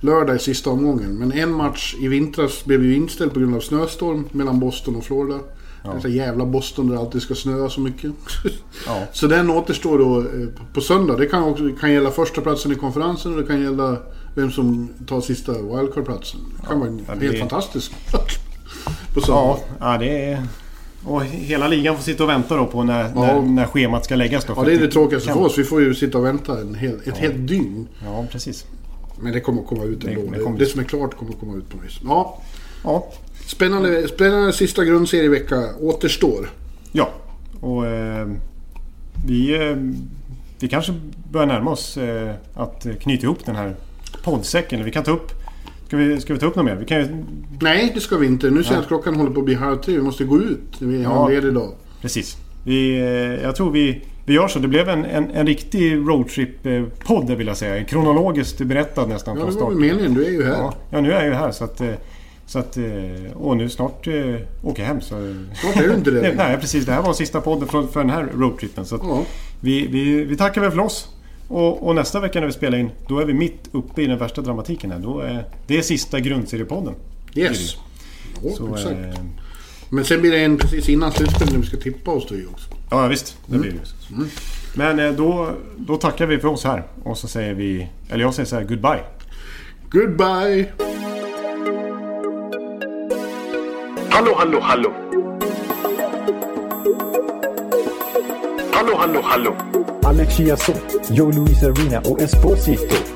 lördag är sista omgången. Men en match i vintras blev ju inställd på grund av snöstorm mellan Boston och Florida. Ja. Detta jävla Boston där det alltid ska snöa så mycket.
Ja.
så den återstår då eh, på söndag. Det kan, också, det kan gälla första platsen i konferensen och det kan gälla vem som tar sista wildcard-platsen. Det kan vara
Ja, det
helt
blir-
fantastisk. På söndag.
Ja, ja, det är... Och hela ligan får sitta och vänta då på när, när, när schemat ska läggas då.
Ja, det är det tråkigaste för oss. Vi får ju sitta och vänta en hel, ett helt dygn.
Ja, precis.
Men det kommer att komma ut ändå.
Det- kommer.
det som är klart kommer att komma ut på något vis. Ja,
Ja.
spännande, spännande sista grundserievecka återstår.
Ja. Och eh, vi, eh, vi kanske börjar närma oss eh, att knyta ihop den här poddsäcken. Vi kan ta upp... Ska vi, ska vi ta upp något mer? Vi kan ju...
Nej, det ska vi inte. Nu ser jag att klockan håller på att bli halv tre. Vi måste gå ut. Vi har
Ja.
en ledig dag.
Precis. Vi, eh, jag tror vi, vi gör så. Det blev en, en, en riktig roadtrip-podd vill jag säga. Kronologiskt berättad nästan
Ja,
från
det var
start.
väl meningen. Du är ju här.
Ja, ja, nu är jag ju här så att... eh, Så att eh, och nu snart eh, åker jag hem. Så,
Snart är du inte det
Nej, precis. Det här var sista podden för, för den här roadtrippen. Så
Ja.
vi, vi, vi tackar väl för oss. Och, och nästa vecka när vi spelar in, då är vi mitt uppe i den värsta dramatiken här. Då är, det är sista grundseriepodden.
Yes. Ja,
Så,
exakt.
eh,
Men sen blir det en precis innan slutspelet när vi ska tippa oss då också.
Ja, visst. Det blir det.
Mm.
Men eh, då, då tackar vi för oss här. Och så säger vi... Eller jag säger så här, goodbye.
Goodbye!
Hallå, hallå, hallå. Hallå, hallå, hallå.
Alex Chiazot, Joe Luis Arena och Esposito.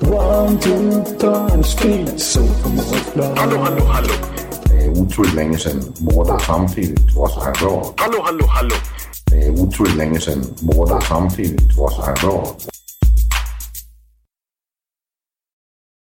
One, two, three, speed, so
Hallå, hallå, hallå.
Det är otroligt länge sedan båda samtidigt var så här bra.
Hallå, hallå, hallå.
Det är otroligt länge sedan båda samtidigt var så här bra.